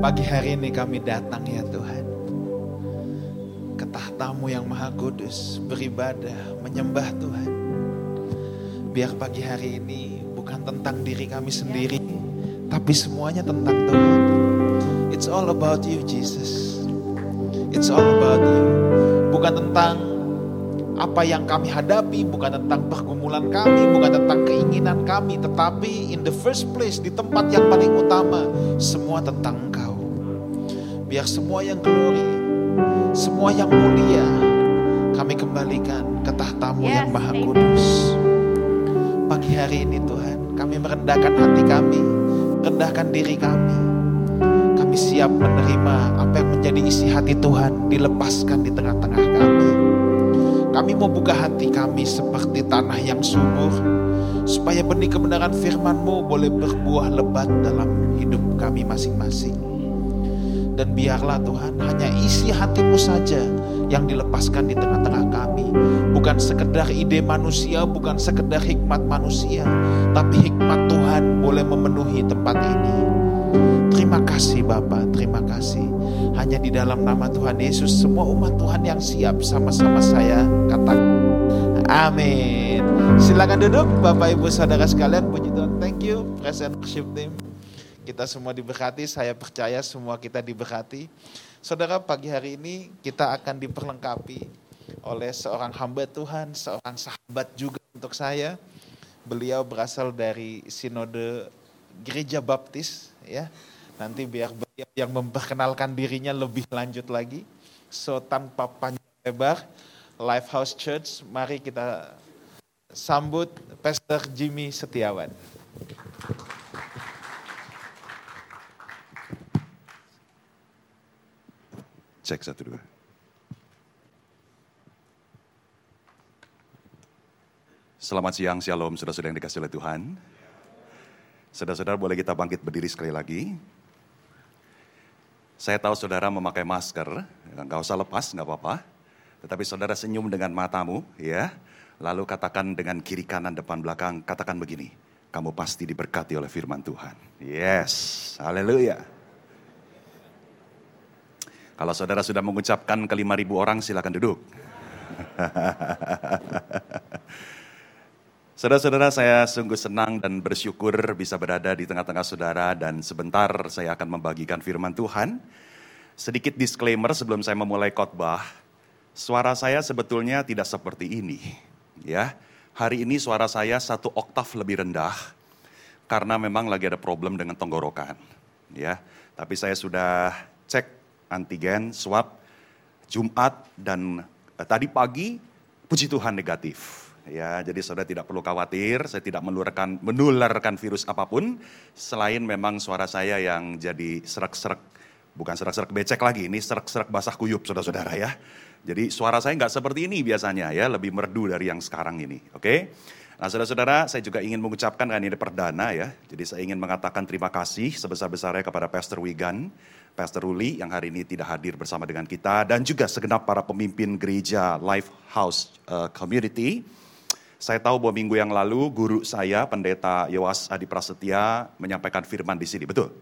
Pagi hari ini kami datang ya Tuhan. Ke tahtamu yang maha kudus, beribadah, menyembah Tuhan. Biar pagi hari ini bukan tentang diri kami sendiri, tapi semuanya tentang Tuhan. It's all about you Jesus. It's all about you. Bukan tentang apa yang kami hadapi, bukan tentang pergumulan kami, bukan tentang keinginan kami, tetapi in the first place, di tempat yang paling utama, semua tentang Engkau biar semua yang glory, semua yang mulia, kami kembalikan ke tahtamu yes, yang maha kudus. Pagi hari ini Tuhan, kami merendahkan hati kami, rendahkan diri kami. Kami siap menerima apa yang menjadi isi hati Tuhan dilepaskan di tengah-tengah kami. Kami mau buka hati kami seperti tanah yang subur, supaya benih kebenaran firman-Mu boleh berbuah lebat dalam hidup kami masing-masing. Dan biarlah Tuhan hanya isi hatimu saja yang dilepaskan di tengah-tengah kami. Bukan sekedar ide manusia, bukan sekedar hikmat manusia. Tapi hikmat Tuhan boleh memenuhi tempat ini. Terima kasih Bapak, terima kasih. Hanya di dalam nama Tuhan Yesus semua umat Tuhan yang siap sama-sama saya katakan. Amin. Silakan duduk Bapak Ibu Saudara sekalian. Puji Tuhan. Thank you. Present worship team. Kita semua diberkati, saya percaya semua kita diberkati. Saudara, pagi hari ini kita akan diperlengkapi oleh seorang hamba Tuhan, seorang sahabat juga untuk saya. Beliau berasal dari Sinode Gereja Baptis ya. Nanti biar beliau yang memperkenalkan dirinya lebih lanjut lagi. So tanpa panjang lebar, Lifehouse Church, mari kita sambut Pastor Jimmy Setiawan. Cek satu dua. Selamat siang, shalom, saudara-saudara yang dikasih oleh Tuhan. Saudara-saudara boleh kita bangkit berdiri sekali lagi. Saya tahu saudara memakai masker, nggak usah lepas, nggak apa-apa. Tetapi saudara senyum dengan matamu, ya. Lalu katakan dengan kiri kanan depan belakang, katakan begini. Kamu pasti diberkati oleh firman Tuhan. Yes, haleluya. Kalau saudara sudah mengucapkan ke 5.000 orang, silakan duduk. Saudara-saudara, saya sungguh senang dan bersyukur bisa berada di tengah-tengah saudara dan sebentar saya akan membagikan firman Tuhan. Sedikit disclaimer sebelum saya memulai khotbah, suara saya sebetulnya tidak seperti ini. Ya, hari ini suara saya satu oktav lebih rendah karena memang lagi ada problem dengan tenggorokan. Ya, tapi saya sudah cek antigen, swab, Jumat dan eh, tadi pagi puji Tuhan negatif. Ya, jadi saudara tidak perlu khawatir, saya tidak menularkan menularkan virus apa pun selain memang suara saya yang jadi serak-serak bukan serak-serak becek lagi, ini serak-serak basah kuyup saudara-saudara ya. Jadi suara saya nggak seperti ini biasanya ya, lebih merdu dari yang sekarang ini. Oke? Okay? Nah saudara-saudara, saya juga ingin mengucapkan kan ini perdana ya. Jadi saya ingin mengatakan terima kasih sebesar-besarnya kepada Pastor Wigan Pastor Ruli yang hari ini tidak hadir bersama dengan kita dan juga segenap para pemimpin gereja Life House uh, Community. Saya tahu bahwa minggu yang lalu guru saya pendeta Yowas Adi Prasetya menyampaikan firman di sini, betul?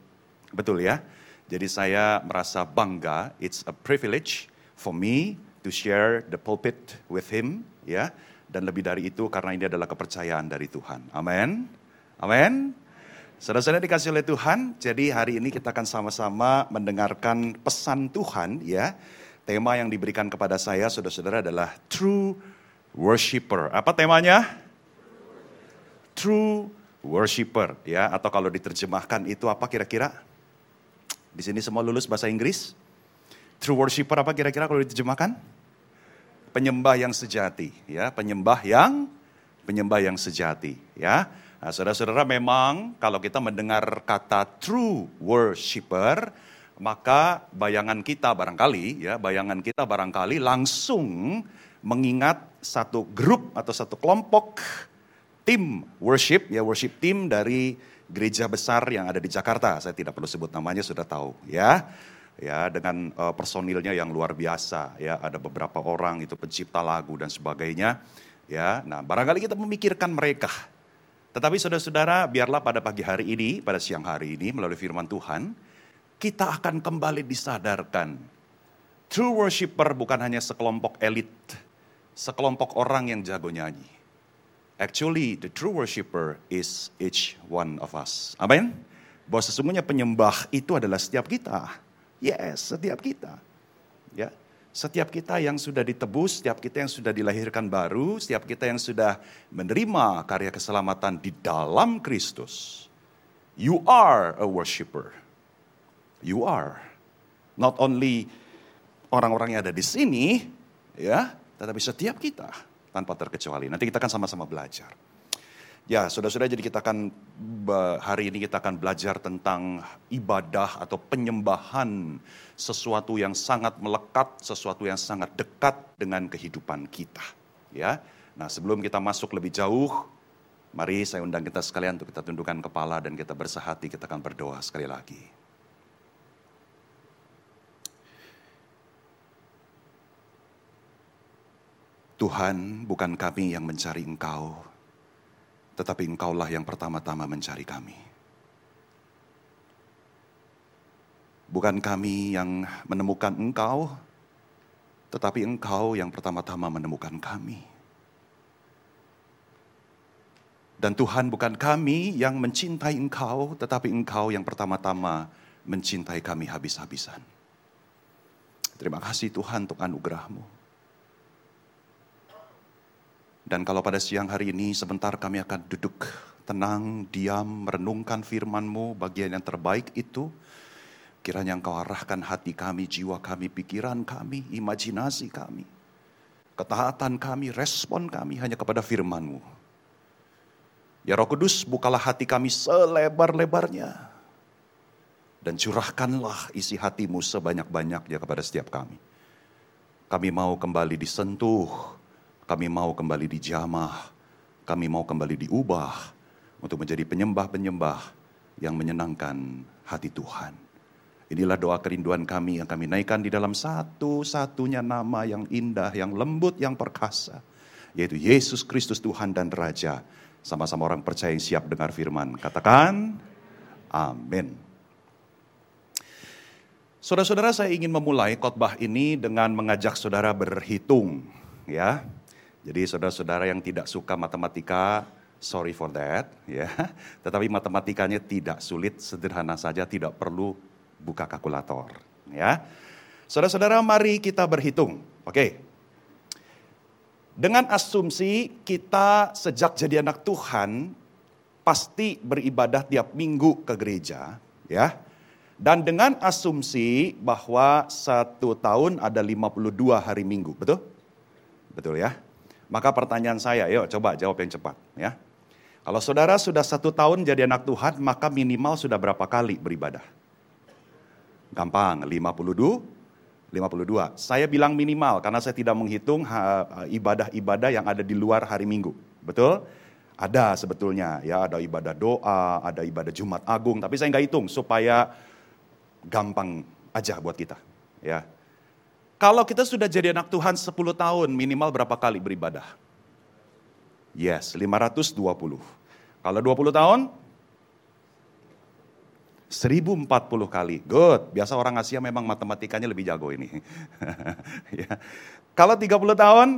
Betul ya? Jadi saya merasa bangga, it's a privilege for me to share the pulpit with him, ya. Dan lebih dari itu karena ini adalah kepercayaan dari Tuhan. Amin. Amin. Saudara-saudara dikasih oleh Tuhan, jadi hari ini kita akan sama-sama mendengarkan pesan Tuhan ya. Tema yang diberikan kepada saya saudara-saudara adalah True Worshipper. Apa temanya? True Worshipper ya atau kalau diterjemahkan itu apa kira-kira? Di sini semua lulus bahasa Inggris? True Worshipper apa kira-kira kalau diterjemahkan? Penyembah yang sejati ya, penyembah yang penyembah yang sejati ya. Nah, saudara-saudara memang kalau kita mendengar kata true worshipper, maka bayangan kita barangkali ya, bayangan kita barangkali langsung mengingat satu grup atau satu kelompok tim worship ya worship tim dari gereja besar yang ada di Jakarta. Saya tidak perlu sebut namanya sudah tahu ya. Ya, dengan uh, personilnya yang luar biasa ya, ada beberapa orang itu pencipta lagu dan sebagainya. Ya, nah barangkali kita memikirkan mereka tetapi saudara-saudara, biarlah pada pagi hari ini, pada siang hari ini melalui firman Tuhan, kita akan kembali disadarkan. True worshiper bukan hanya sekelompok elit, sekelompok orang yang jago nyanyi. Actually, the true worshiper is each one of us. Amin. Bahwa sesungguhnya penyembah itu adalah setiap kita. Yes, setiap kita. Ya. Setiap kita yang sudah ditebus, setiap kita yang sudah dilahirkan baru, setiap kita yang sudah menerima karya keselamatan di dalam Kristus. You are a worshiper. You are. Not only orang-orang yang ada di sini, ya, tetapi setiap kita tanpa terkecuali. Nanti kita akan sama-sama belajar. Ya, sudah-sudah jadi kita akan hari ini kita akan belajar tentang ibadah atau penyembahan sesuatu yang sangat melekat, sesuatu yang sangat dekat dengan kehidupan kita, ya. Nah, sebelum kita masuk lebih jauh, mari saya undang kita sekalian untuk kita tundukkan kepala dan kita bersahati, kita akan berdoa sekali lagi. Tuhan, bukan kami yang mencari Engkau, tetapi Engkaulah yang pertama-tama mencari kami. Bukan kami yang menemukan Engkau, tetapi Engkau yang pertama-tama menemukan kami. Dan Tuhan bukan kami yang mencintai Engkau, tetapi Engkau yang pertama-tama mencintai kami habis-habisan. Terima kasih Tuhan untuk anugerahmu. Dan kalau pada siang hari ini sebentar kami akan duduk tenang, diam, merenungkan firman-Mu, bagian yang terbaik itu, kiranya Engkau arahkan hati kami, jiwa kami, pikiran kami, imajinasi kami, ketaatan kami, respon kami hanya kepada firman-Mu. Ya Roh Kudus, bukalah hati kami selebar-lebarnya. Dan curahkanlah isi hatimu sebanyak-banyaknya kepada setiap kami. Kami mau kembali disentuh kami mau kembali dijamah, kami mau kembali diubah untuk menjadi penyembah-penyembah yang menyenangkan hati Tuhan. Inilah doa kerinduan kami yang kami naikkan di dalam satu-satunya nama yang indah, yang lembut, yang perkasa. Yaitu Yesus Kristus Tuhan dan Raja. Sama-sama orang percaya yang siap dengar firman. Katakan, amin. Saudara-saudara saya ingin memulai khotbah ini dengan mengajak saudara berhitung. ya jadi saudara-saudara yang tidak suka matematika, sorry for that, ya. Tetapi matematikanya tidak sulit, sederhana saja, tidak perlu buka kalkulator, ya. Saudara-saudara, mari kita berhitung. Oke. Dengan asumsi kita sejak jadi anak Tuhan pasti beribadah tiap minggu ke gereja, ya. Dan dengan asumsi bahwa satu tahun ada 52 hari minggu, betul? Betul ya? Maka pertanyaan saya, yuk coba jawab yang cepat ya. Kalau saudara sudah satu tahun jadi anak Tuhan, maka minimal sudah berapa kali beribadah? Gampang, 52, 52. Saya bilang minimal karena saya tidak menghitung ibadah-ibadah yang ada di luar hari Minggu. Betul? Ada sebetulnya ya, ada ibadah doa, ada ibadah Jumat Agung, tapi saya nggak hitung supaya gampang aja buat kita. Ya, kalau kita sudah jadi anak Tuhan 10 tahun, minimal berapa kali beribadah? Yes, 520. Kalau 20 tahun? 1040 kali. Good. Biasa orang Asia memang matematikanya lebih jago ini. ya. Kalau 30 tahun?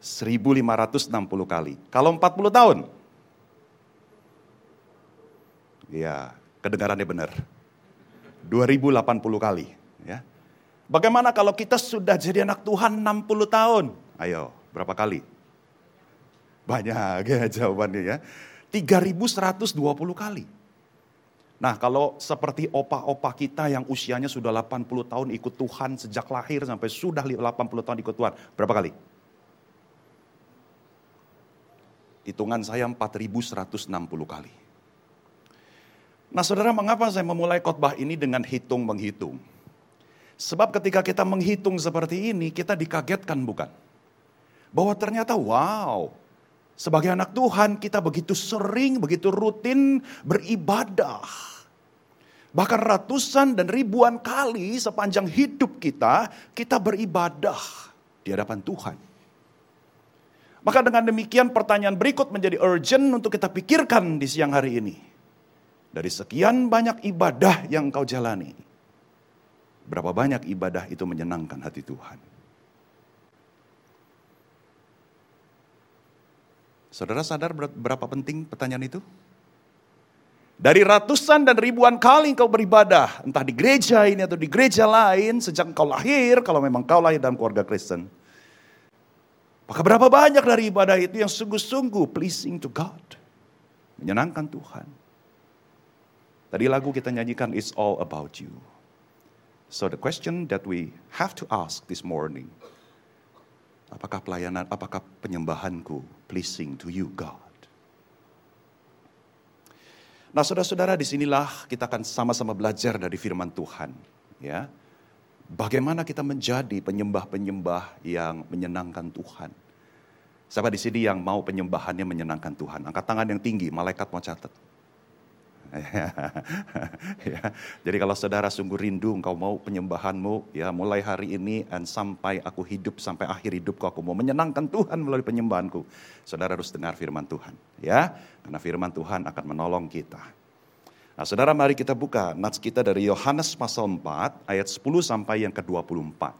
1560 kali. Kalau 40 tahun? Ya, kedengarannya benar. 2080 kali. Ya. Bagaimana kalau kita sudah jadi anak Tuhan 60 tahun? Ayo, berapa kali? Banyak ya jawabannya ya. 3120 kali. Nah kalau seperti opa-opa kita yang usianya sudah 80 tahun ikut Tuhan sejak lahir sampai sudah 80 tahun ikut Tuhan. Berapa kali? Hitungan saya 4160 kali. Nah saudara mengapa saya memulai khotbah ini dengan hitung-menghitung? Sebab ketika kita menghitung seperti ini, kita dikagetkan bukan? Bahwa ternyata wow, sebagai anak Tuhan kita begitu sering, begitu rutin beribadah. Bahkan ratusan dan ribuan kali sepanjang hidup kita, kita beribadah di hadapan Tuhan. Maka dengan demikian pertanyaan berikut menjadi urgent untuk kita pikirkan di siang hari ini. Dari sekian banyak ibadah yang kau jalani, berapa banyak ibadah itu menyenangkan hati Tuhan? Saudara sadar berapa penting pertanyaan itu? Dari ratusan dan ribuan kali kau beribadah, entah di gereja ini atau di gereja lain, sejak kau lahir, kalau memang kau lahir dalam keluarga Kristen. Maka berapa banyak dari ibadah itu yang sungguh-sungguh pleasing to God. Menyenangkan Tuhan. Tadi lagu kita nyanyikan It's All About You. So the question that we have to ask this morning, apakah pelayanan, apakah penyembahanku pleasing to you God? Nah saudara-saudara di sinilah kita akan sama-sama belajar dari firman Tuhan. ya Bagaimana kita menjadi penyembah-penyembah yang menyenangkan Tuhan. Siapa di sini yang mau penyembahannya menyenangkan Tuhan? Angkat tangan yang tinggi, malaikat mau catat. ya. Jadi kalau saudara sungguh rindu engkau mau penyembahanmu ya mulai hari ini dan sampai aku hidup sampai akhir hidupku aku mau menyenangkan Tuhan melalui penyembahanku. Saudara harus dengar firman Tuhan ya. Karena firman Tuhan akan menolong kita. Nah, saudara mari kita buka nats kita dari Yohanes pasal 4 ayat 10 sampai yang ke-24.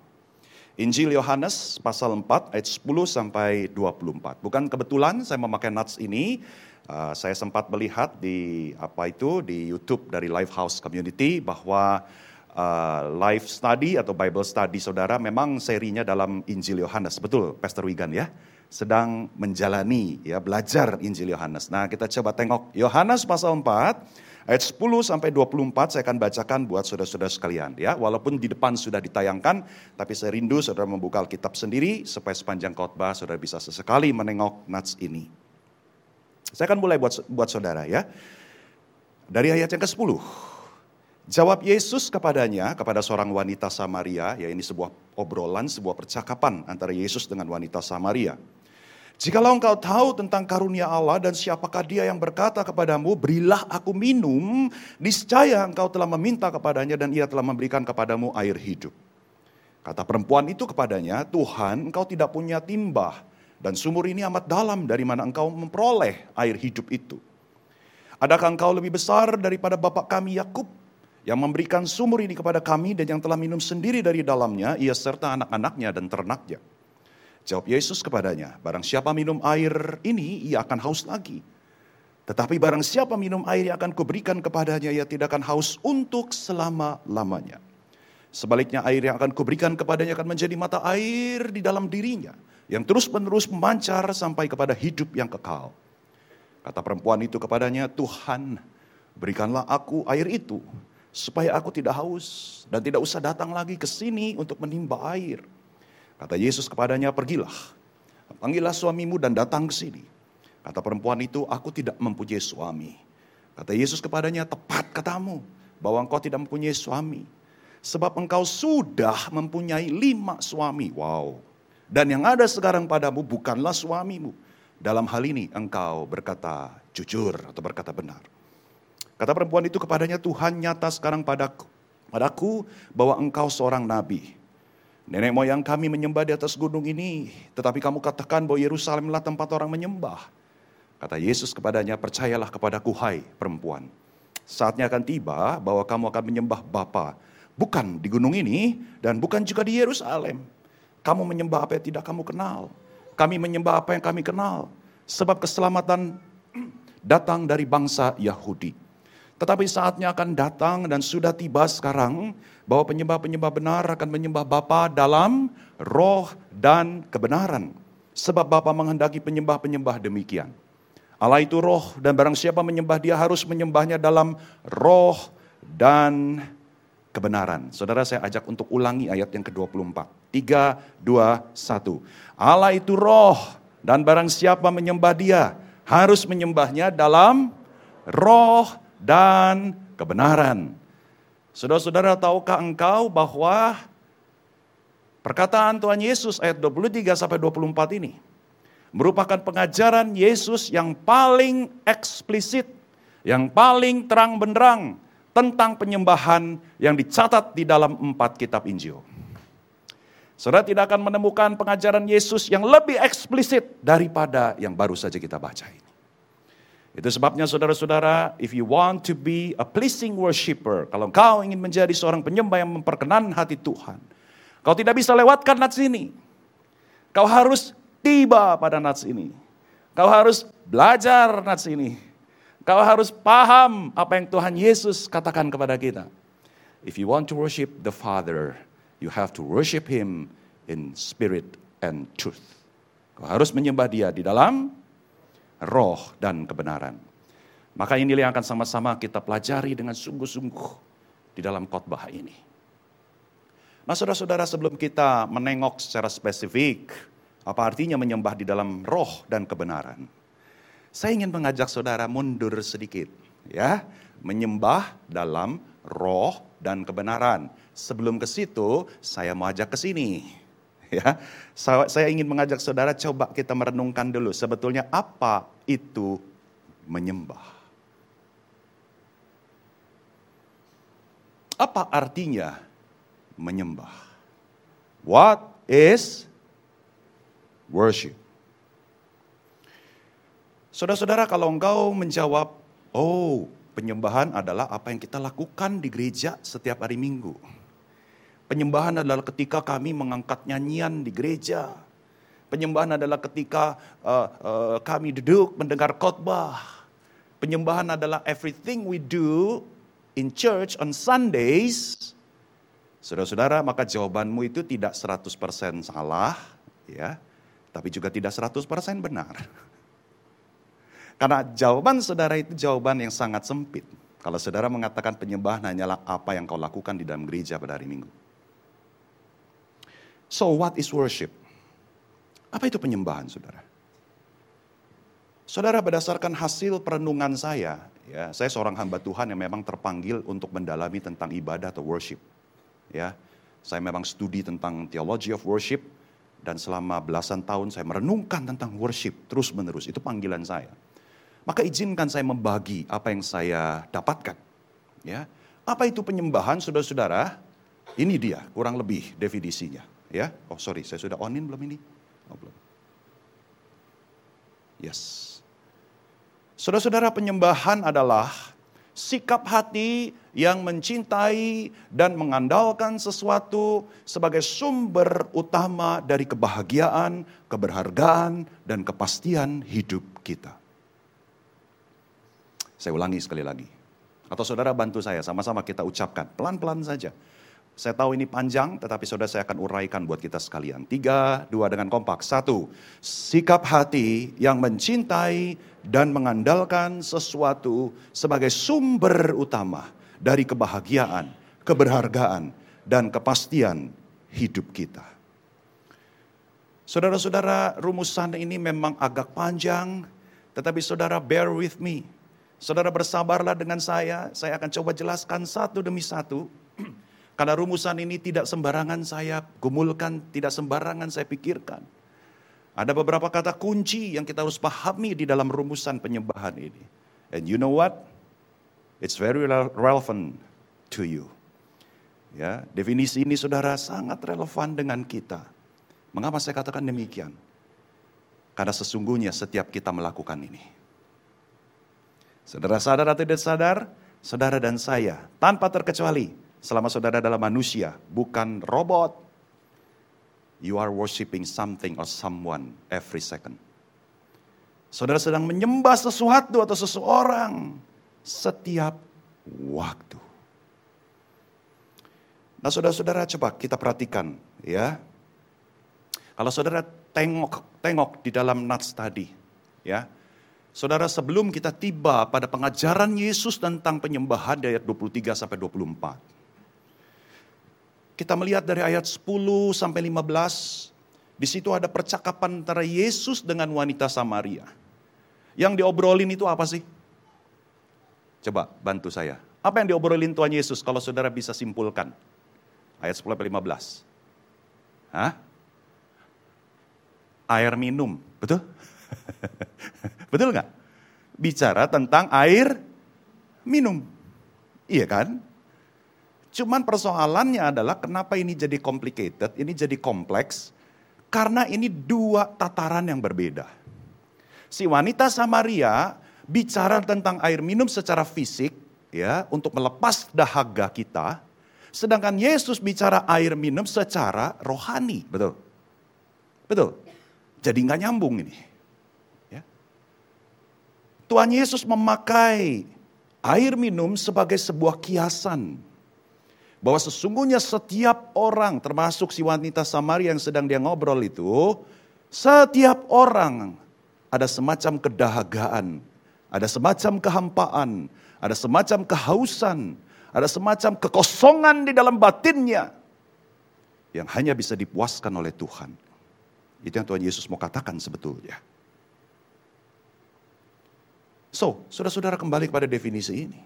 Injil Yohanes pasal 4 ayat 10 sampai 24. Bukan kebetulan saya memakai nats ini, Uh, saya sempat melihat di apa itu di YouTube dari Lifehouse Community bahwa uh, live study atau Bible study saudara memang serinya dalam Injil Yohanes. Betul, Pastor Wigan ya? Sedang menjalani ya belajar Injil Yohanes. Nah, kita coba tengok Yohanes pasal 4 ayat 10 sampai 24 saya akan bacakan buat saudara-saudara sekalian ya. Walaupun di depan sudah ditayangkan, tapi saya rindu saudara membuka Alkitab sendiri supaya sepanjang khotbah saudara bisa sesekali menengok nats ini. Saya akan mulai buat, buat saudara ya. Dari ayat yang ke-10. Jawab Yesus kepadanya, kepada seorang wanita Samaria, ya ini sebuah obrolan, sebuah percakapan antara Yesus dengan wanita Samaria. Jikalau engkau tahu tentang karunia Allah dan siapakah dia yang berkata kepadamu, berilah aku minum, niscaya engkau telah meminta kepadanya dan ia telah memberikan kepadamu air hidup. Kata perempuan itu kepadanya, Tuhan engkau tidak punya timbah dan sumur ini amat dalam dari mana engkau memperoleh air hidup itu. Adakah engkau lebih besar daripada bapak kami Yakub yang memberikan sumur ini kepada kami dan yang telah minum sendiri dari dalamnya, ia serta anak-anaknya dan ternaknya. Jawab Yesus kepadanya, barang siapa minum air ini, ia akan haus lagi. Tetapi barang siapa minum air yang akan kuberikan kepadanya, ia tidak akan haus untuk selama-lamanya. Sebaliknya air yang akan kuberikan kepadanya akan menjadi mata air di dalam dirinya yang terus-menerus memancar sampai kepada hidup yang kekal. Kata perempuan itu kepadanya, Tuhan berikanlah aku air itu, supaya aku tidak haus dan tidak usah datang lagi ke sini untuk menimba air. Kata Yesus kepadanya, pergilah, panggillah suamimu dan datang ke sini. Kata perempuan itu, aku tidak mempunyai suami. Kata Yesus kepadanya, tepat katamu, bahwa engkau tidak mempunyai suami. Sebab engkau sudah mempunyai lima suami. Wow, dan yang ada sekarang padamu bukanlah suamimu. Dalam hal ini engkau berkata jujur atau berkata benar. Kata perempuan itu kepadanya, Tuhan nyata sekarang padaku, padaku bahwa engkau seorang nabi. Nenek moyang kami menyembah di atas gunung ini, tetapi kamu katakan bahwa Yerusalemlah tempat orang menyembah. Kata Yesus kepadanya, percayalah kepadaku hai perempuan. Saatnya akan tiba bahwa kamu akan menyembah Bapa, bukan di gunung ini dan bukan juga di Yerusalem. Kamu menyembah apa yang tidak kamu kenal. Kami menyembah apa yang kami kenal. Sebab keselamatan datang dari bangsa Yahudi. Tetapi saatnya akan datang dan sudah tiba sekarang bahwa penyembah-penyembah benar akan menyembah Bapa dalam roh dan kebenaran. Sebab Bapa menghendaki penyembah-penyembah demikian. Allah itu roh dan barang siapa menyembah dia harus menyembahnya dalam roh dan kebenaran. Saudara saya ajak untuk ulangi ayat yang ke-24. Tiga, dua, satu. Allah itu roh dan barang siapa menyembah dia harus menyembahnya dalam roh dan kebenaran. Saudara-saudara tahukah engkau bahwa perkataan Tuhan Yesus ayat 23 sampai 24 ini merupakan pengajaran Yesus yang paling eksplisit, yang paling terang benderang tentang penyembahan yang dicatat di dalam empat kitab Injil. Saudara tidak akan menemukan pengajaran Yesus yang lebih eksplisit daripada yang baru saja kita baca ini. Itu sebabnya saudara-saudara, if you want to be a pleasing worshiper, kalau kau ingin menjadi seorang penyembah yang memperkenan hati Tuhan, kau tidak bisa lewatkan nats ini. Kau harus tiba pada nats ini. Kau harus belajar nats ini. Kau harus paham apa yang Tuhan Yesus katakan kepada kita. If you want to worship the Father, you have to worship Him in spirit and truth. Kau harus menyembah dia di dalam roh dan kebenaran. Maka inilah yang akan sama-sama kita pelajari dengan sungguh-sungguh di dalam khotbah ini. Nah saudara-saudara sebelum kita menengok secara spesifik apa artinya menyembah di dalam roh dan kebenaran. Saya ingin mengajak saudara mundur sedikit ya, menyembah dalam roh dan kebenaran. Sebelum ke situ, saya mau ajak ke sini ya. Saya ingin mengajak saudara coba kita merenungkan dulu sebetulnya apa itu menyembah. Apa artinya menyembah? What is worship? Saudara-saudara kalau engkau menjawab, oh penyembahan adalah apa yang kita lakukan di gereja setiap hari minggu Penyembahan adalah ketika kami mengangkat nyanyian di gereja. Penyembahan adalah ketika uh, uh, kami duduk mendengar khotbah. Penyembahan adalah everything we do in church on Sundays. Saudara-saudara, maka jawabanmu itu tidak 100% salah, ya, tapi juga tidak 100% benar. Karena jawaban saudara itu jawaban yang sangat sempit. Kalau saudara mengatakan penyembahan hanyalah apa yang kau lakukan di dalam gereja pada hari Minggu. So what is worship? Apa itu penyembahan, saudara? Saudara berdasarkan hasil perenungan saya, ya, saya seorang hamba Tuhan yang memang terpanggil untuk mendalami tentang ibadah atau worship. Ya, saya memang studi tentang theology of worship dan selama belasan tahun saya merenungkan tentang worship terus menerus. Itu panggilan saya. Maka izinkan saya membagi apa yang saya dapatkan. Ya, apa itu penyembahan, saudara-saudara? Ini dia, kurang lebih definisinya. Ya, oh sorry, saya sudah onin belum ini? Oh belum. Yes. Saudara-saudara penyembahan adalah sikap hati yang mencintai dan mengandalkan sesuatu sebagai sumber utama dari kebahagiaan, keberhargaan, dan kepastian hidup kita. Saya ulangi sekali lagi. Atau saudara bantu saya, sama-sama kita ucapkan. Pelan-pelan saja. Saya tahu ini panjang, tetapi saudara saya akan uraikan buat kita sekalian. Tiga, dua dengan kompak. Satu, sikap hati yang mencintai dan mengandalkan sesuatu sebagai sumber utama dari kebahagiaan, keberhargaan, dan kepastian hidup kita. Saudara-saudara, rumusan ini memang agak panjang, tetapi saudara bear with me. Saudara bersabarlah dengan saya, saya akan coba jelaskan satu demi satu karena rumusan ini tidak sembarangan saya gumulkan, tidak sembarangan saya pikirkan. Ada beberapa kata kunci yang kita harus pahami di dalam rumusan penyembahan ini. And you know what? It's very relevant to you. Ya, definisi ini saudara sangat relevan dengan kita. Mengapa saya katakan demikian? Karena sesungguhnya setiap kita melakukan ini. Saudara sadar atau tidak sadar, saudara dan saya tanpa terkecuali Selama saudara adalah manusia, bukan robot. You are worshiping something or someone every second. Saudara sedang menyembah sesuatu atau seseorang setiap waktu. Nah saudara-saudara coba kita perhatikan ya. Kalau saudara tengok tengok di dalam nats tadi ya. Saudara sebelum kita tiba pada pengajaran Yesus tentang penyembahan dari ayat 23 sampai 24. Kita melihat dari ayat 10 sampai 15, di situ ada percakapan antara Yesus dengan wanita Samaria. Yang diobrolin itu apa sih? Coba bantu saya. Apa yang diobrolin Tuhan Yesus kalau saudara bisa simpulkan? Ayat 10 sampai 15. Hah? Air minum, betul? betul nggak? Bicara tentang air minum. Iya kan? Cuman persoalannya adalah kenapa ini jadi complicated, ini jadi kompleks, karena ini dua tataran yang berbeda. Si wanita Samaria bicara tentang air minum secara fisik, ya, untuk melepas dahaga kita, sedangkan Yesus bicara air minum secara rohani, betul? Betul. Jadi nggak nyambung ini. Tuhan Yesus memakai air minum sebagai sebuah kiasan bahwa sesungguhnya setiap orang termasuk si wanita Samaria yang sedang dia ngobrol itu, setiap orang ada semacam kedahagaan, ada semacam kehampaan, ada semacam kehausan, ada semacam kekosongan di dalam batinnya yang hanya bisa dipuaskan oleh Tuhan. Itu yang Tuhan Yesus mau katakan sebetulnya. So, saudara-saudara kembali kepada definisi ini.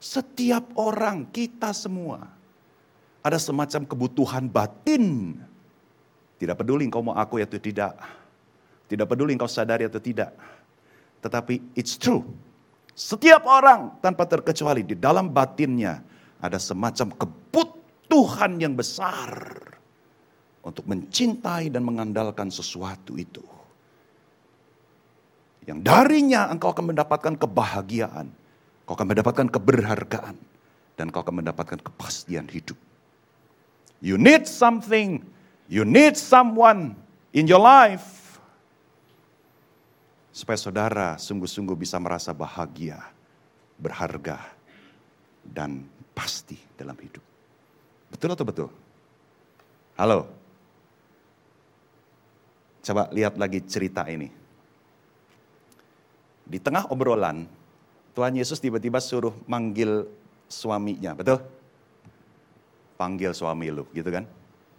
Setiap orang, kita semua, ada semacam kebutuhan batin. Tidak peduli engkau mau aku atau tidak. Tidak peduli engkau sadari atau tidak. Tetapi it's true. Setiap orang tanpa terkecuali di dalam batinnya ada semacam kebutuhan yang besar untuk mencintai dan mengandalkan sesuatu itu. Yang darinya engkau akan mendapatkan kebahagiaan, Kau akan mendapatkan keberhargaan. Dan kau akan mendapatkan kepastian hidup. You need something. You need someone in your life. Supaya saudara sungguh-sungguh bisa merasa bahagia, berharga, dan pasti dalam hidup. Betul atau betul? Halo? Coba lihat lagi cerita ini. Di tengah obrolan, Tuhan Yesus tiba-tiba suruh manggil suaminya, betul? Panggil suami lu, gitu kan?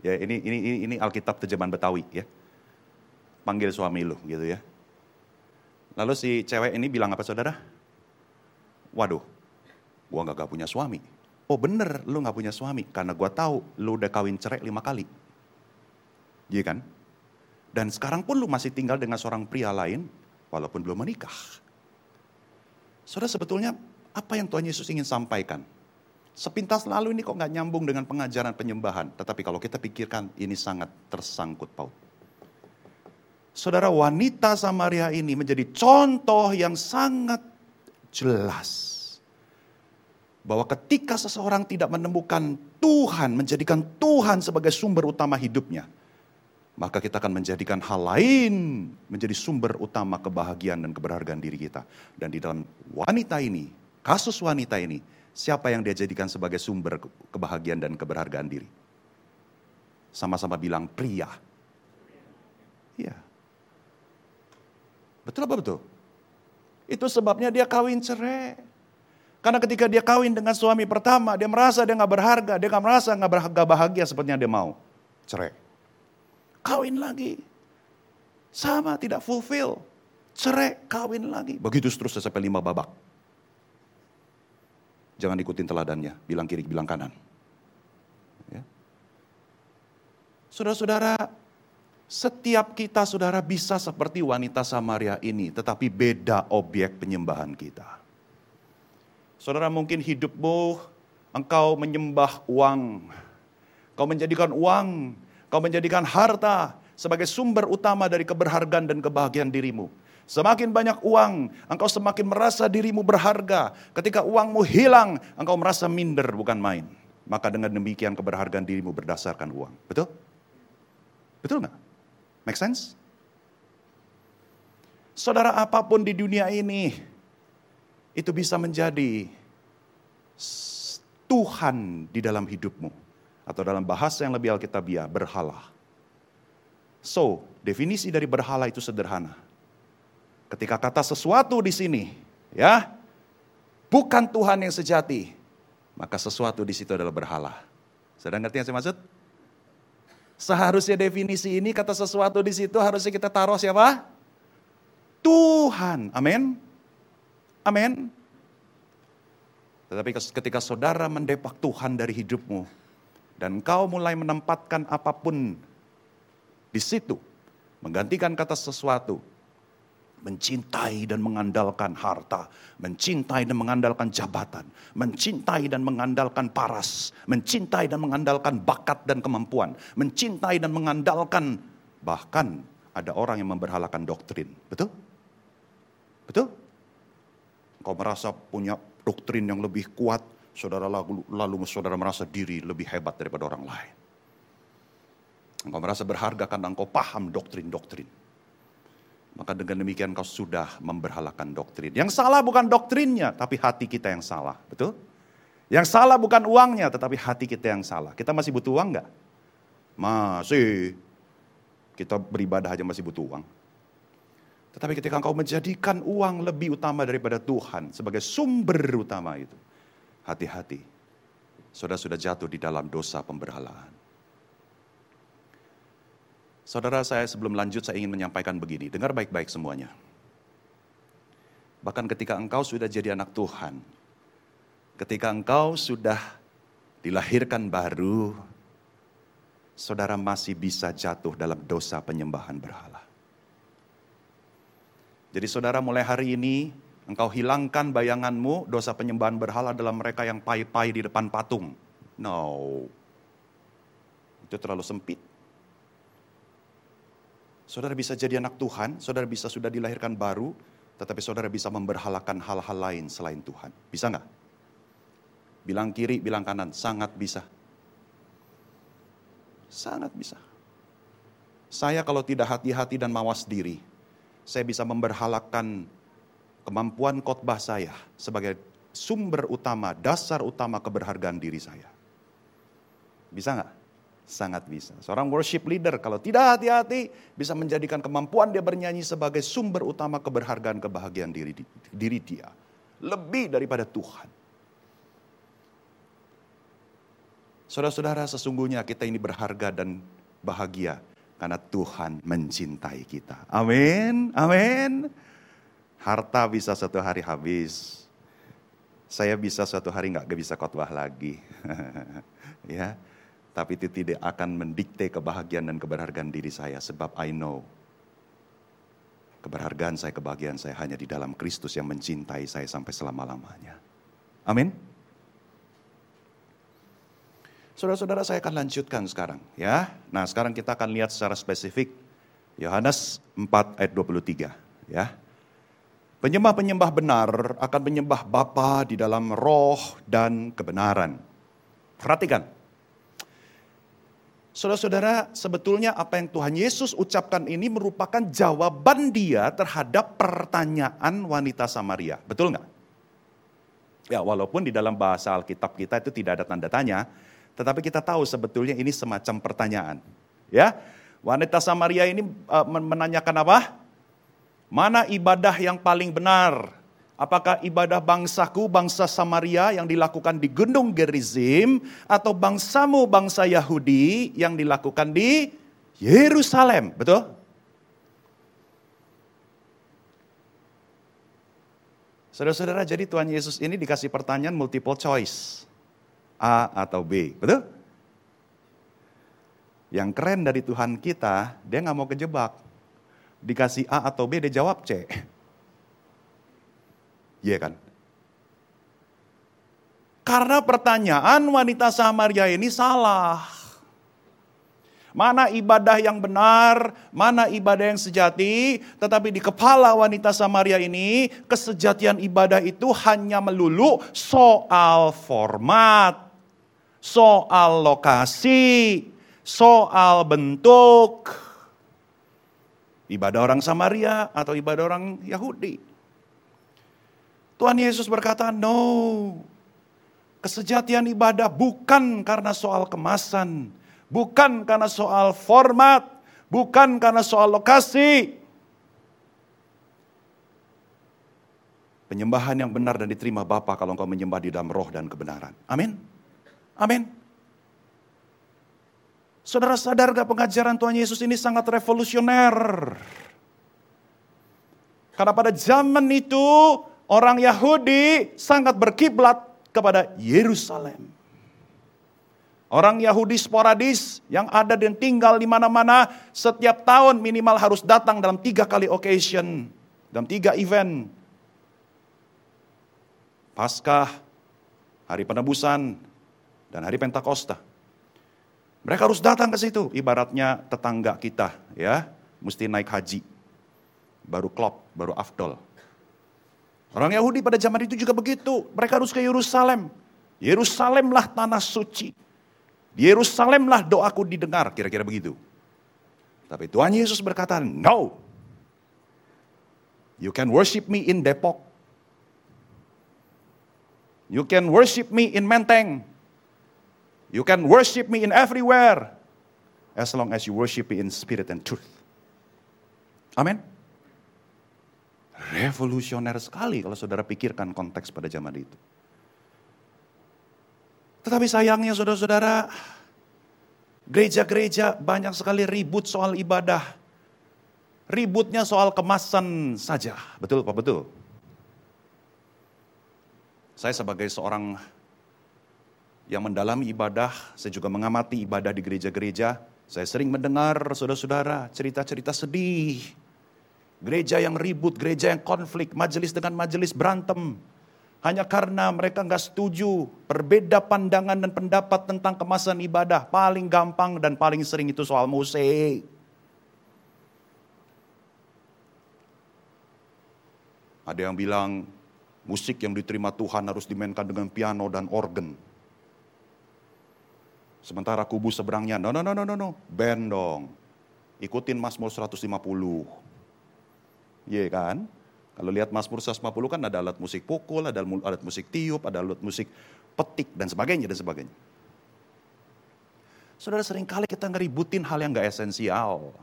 Ya ini ini ini, ini Alkitab terjemahan Betawi ya. Panggil suami lu, gitu ya. Lalu si cewek ini bilang apa saudara? Waduh, gua gak, gak punya suami. Oh bener, lu gak punya suami. Karena gua tahu lu udah kawin cerai lima kali. Iya kan? Dan sekarang pun lu masih tinggal dengan seorang pria lain, walaupun belum menikah. Saudara sebetulnya apa yang Tuhan Yesus ingin sampaikan? Sepintas lalu ini kok nggak nyambung dengan pengajaran penyembahan. Tetapi kalau kita pikirkan ini sangat tersangkut paut. Saudara wanita Samaria ini menjadi contoh yang sangat jelas. Bahwa ketika seseorang tidak menemukan Tuhan, menjadikan Tuhan sebagai sumber utama hidupnya maka kita akan menjadikan hal lain menjadi sumber utama kebahagiaan dan keberhargaan diri kita. Dan di dalam wanita ini, kasus wanita ini, siapa yang dia jadikan sebagai sumber kebahagiaan dan keberhargaan diri? Sama-sama bilang pria. Iya. Betul apa betul? Itu sebabnya dia kawin cerai. Karena ketika dia kawin dengan suami pertama, dia merasa dia nggak berharga, dia nggak merasa nggak bahagia seperti yang dia mau. Cerai kawin lagi. Sama tidak fulfill. Cerai, kawin lagi. Begitu seterusnya sampai lima babak. Jangan ikutin teladannya, bilang kiri, bilang kanan. Ya. Saudara-saudara, setiap kita saudara bisa seperti wanita Samaria ini, tetapi beda objek penyembahan kita. Saudara mungkin hidupmu, engkau menyembah uang. Kau menjadikan uang Kau menjadikan harta sebagai sumber utama dari keberhargaan dan kebahagiaan dirimu. Semakin banyak uang, engkau semakin merasa dirimu berharga. Ketika uangmu hilang, engkau merasa minder bukan main. Maka dengan demikian keberhargaan dirimu berdasarkan uang. Betul? Betul nggak? Make sense? Saudara apa pun di dunia ini, itu bisa menjadi Tuhan di dalam hidupmu. Atau dalam bahasa yang lebih alkitabiah, berhala. So, definisi dari berhala itu sederhana. Ketika kata sesuatu di sini, ya, bukan Tuhan yang sejati, maka sesuatu di situ adalah berhala. Sedang ngerti yang saya maksud? Seharusnya definisi ini kata sesuatu di situ harusnya kita taruh siapa? Tuhan. Amin. Amin. Tetapi ketika saudara mendepak Tuhan dari hidupmu, dan kau mulai menempatkan apa pun di situ, menggantikan kata sesuatu, mencintai dan mengandalkan harta, mencintai dan mengandalkan jabatan, mencintai dan mengandalkan paras, mencintai dan mengandalkan bakat dan kemampuan, mencintai dan mengandalkan bahkan ada orang yang memberhalakan doktrin, betul? Betul? Engkau merasa punya doktrin yang lebih kuat, saudara lalu, lalu saudara merasa diri lebih hebat daripada orang lain. Engkau merasa berharga karena engkau paham doktrin-doktrin. Maka dengan demikian kau sudah memberhalakan doktrin. Yang salah bukan doktrinnya, tapi hati kita yang salah. Betul? Yang salah bukan uangnya, tetapi hati kita yang salah. Kita masih butuh uang nggak? Masih. Kita beribadah aja masih butuh uang. Tetapi ketika engkau menjadikan uang lebih utama daripada Tuhan sebagai sumber utama itu, hati-hati. Saudara sudah jatuh di dalam dosa pemberhalaan. Saudara saya sebelum lanjut saya ingin menyampaikan begini, dengar baik-baik semuanya. Bahkan ketika engkau sudah jadi anak Tuhan, ketika engkau sudah dilahirkan baru, saudara masih bisa jatuh dalam dosa penyembahan berhala. Jadi saudara mulai hari ini engkau hilangkan bayanganmu dosa penyembahan berhala dalam mereka yang pai-pai di depan patung. No. Itu terlalu sempit. Saudara bisa jadi anak Tuhan, saudara bisa sudah dilahirkan baru, tetapi saudara bisa memberhalakan hal-hal lain selain Tuhan. Bisa nggak? Bilang kiri, bilang kanan, sangat bisa. Sangat bisa. Saya kalau tidak hati-hati dan mawas diri, saya bisa memberhalakan kemampuan khotbah saya sebagai sumber utama, dasar utama keberhargaan diri saya. Bisa nggak? Sangat bisa. Seorang worship leader kalau tidak hati-hati bisa menjadikan kemampuan dia bernyanyi sebagai sumber utama keberhargaan kebahagiaan diri, diri dia. Lebih daripada Tuhan. Saudara-saudara sesungguhnya kita ini berharga dan bahagia karena Tuhan mencintai kita. Amin, amin. Harta bisa suatu hari habis. Saya bisa suatu hari nggak bisa khotbah lagi. ya, tapi itu tidak akan mendikte kebahagiaan dan keberhargaan diri saya sebab I know keberhargaan saya, kebahagiaan saya hanya di dalam Kristus yang mencintai saya sampai selama-lamanya. Amin. Saudara-saudara saya akan lanjutkan sekarang ya. Nah sekarang kita akan lihat secara spesifik Yohanes 4 ayat 23 ya. Penyembah-penyembah benar akan menyembah Bapa di dalam roh dan kebenaran. Perhatikan. Saudara-saudara, sebetulnya apa yang Tuhan Yesus ucapkan ini merupakan jawaban dia terhadap pertanyaan wanita Samaria. Betul nggak? Ya, walaupun di dalam bahasa Alkitab kita itu tidak ada tanda tanya, tetapi kita tahu sebetulnya ini semacam pertanyaan. Ya, wanita Samaria ini uh, menanyakan apa? Mana ibadah yang paling benar? Apakah ibadah bangsaku, bangsa Samaria yang dilakukan di Gunung Gerizim atau bangsamu, bangsa Yahudi yang dilakukan di Yerusalem? Betul? Saudara-saudara, jadi Tuhan Yesus ini dikasih pertanyaan multiple choice. A atau B. Betul? Yang keren dari Tuhan kita, dia nggak mau kejebak. Dikasih A atau B, dia jawab C. Iya kan? Karena pertanyaan wanita Samaria ini salah. Mana ibadah yang benar, mana ibadah yang sejati, tetapi di kepala wanita Samaria ini, kesejatian ibadah itu hanya melulu soal format soal lokasi, soal bentuk. Ibadah orang Samaria atau ibadah orang Yahudi. Tuhan Yesus berkata, no. Kesejatian ibadah bukan karena soal kemasan. Bukan karena soal format. Bukan karena soal lokasi. Penyembahan yang benar dan diterima Bapa kalau engkau menyembah di dalam roh dan kebenaran. Amin. Amin. Saudara sadar gak pengajaran Tuhan Yesus ini sangat revolusioner. Karena pada zaman itu orang Yahudi sangat berkiblat kepada Yerusalem. Orang Yahudi sporadis yang ada dan tinggal di mana-mana setiap tahun minimal harus datang dalam tiga kali occasion, dalam tiga event. Paskah, hari penebusan, dan hari Pentakosta. Mereka harus datang ke situ, ibaratnya tetangga kita ya, mesti naik haji. Baru klop, baru afdol. Orang Yahudi pada zaman itu juga begitu. Mereka harus ke Yerusalem. Yerusalemlah tanah suci. Di Yerusalemlah doaku didengar, kira-kira begitu. Tapi Tuhan Yesus berkata, no. You can worship me in Depok. You can worship me in Menteng. You can worship me in everywhere. As long as you worship me in spirit and truth. Amin. Revolusioner sekali kalau saudara pikirkan konteks pada zaman itu. Tetapi sayangnya saudara-saudara, gereja-gereja banyak sekali ribut soal ibadah. Ributnya soal kemasan saja. Betul Pak? Betul. Saya sebagai seorang yang mendalami ibadah, saya juga mengamati ibadah di gereja-gereja. Saya sering mendengar saudara-saudara cerita-cerita sedih Gereja yang ribut, gereja yang konflik, majelis dengan majelis berantem. Hanya karena mereka nggak setuju, berbeda pandangan dan pendapat tentang kemasan ibadah. Paling gampang dan paling sering itu soal musik. Ada yang bilang musik yang diterima Tuhan harus dimainkan dengan piano dan organ. Sementara kubu seberangnya, no no no no no, no. band dong. Ikutin Mazmur 150. Iya kan? Kalau lihat Mazmur 150 kan ada alat musik pukul, ada alat musik tiup, ada alat musik petik dan sebagainya dan sebagainya. Saudara sering kali kita ngeributin hal yang gak esensial.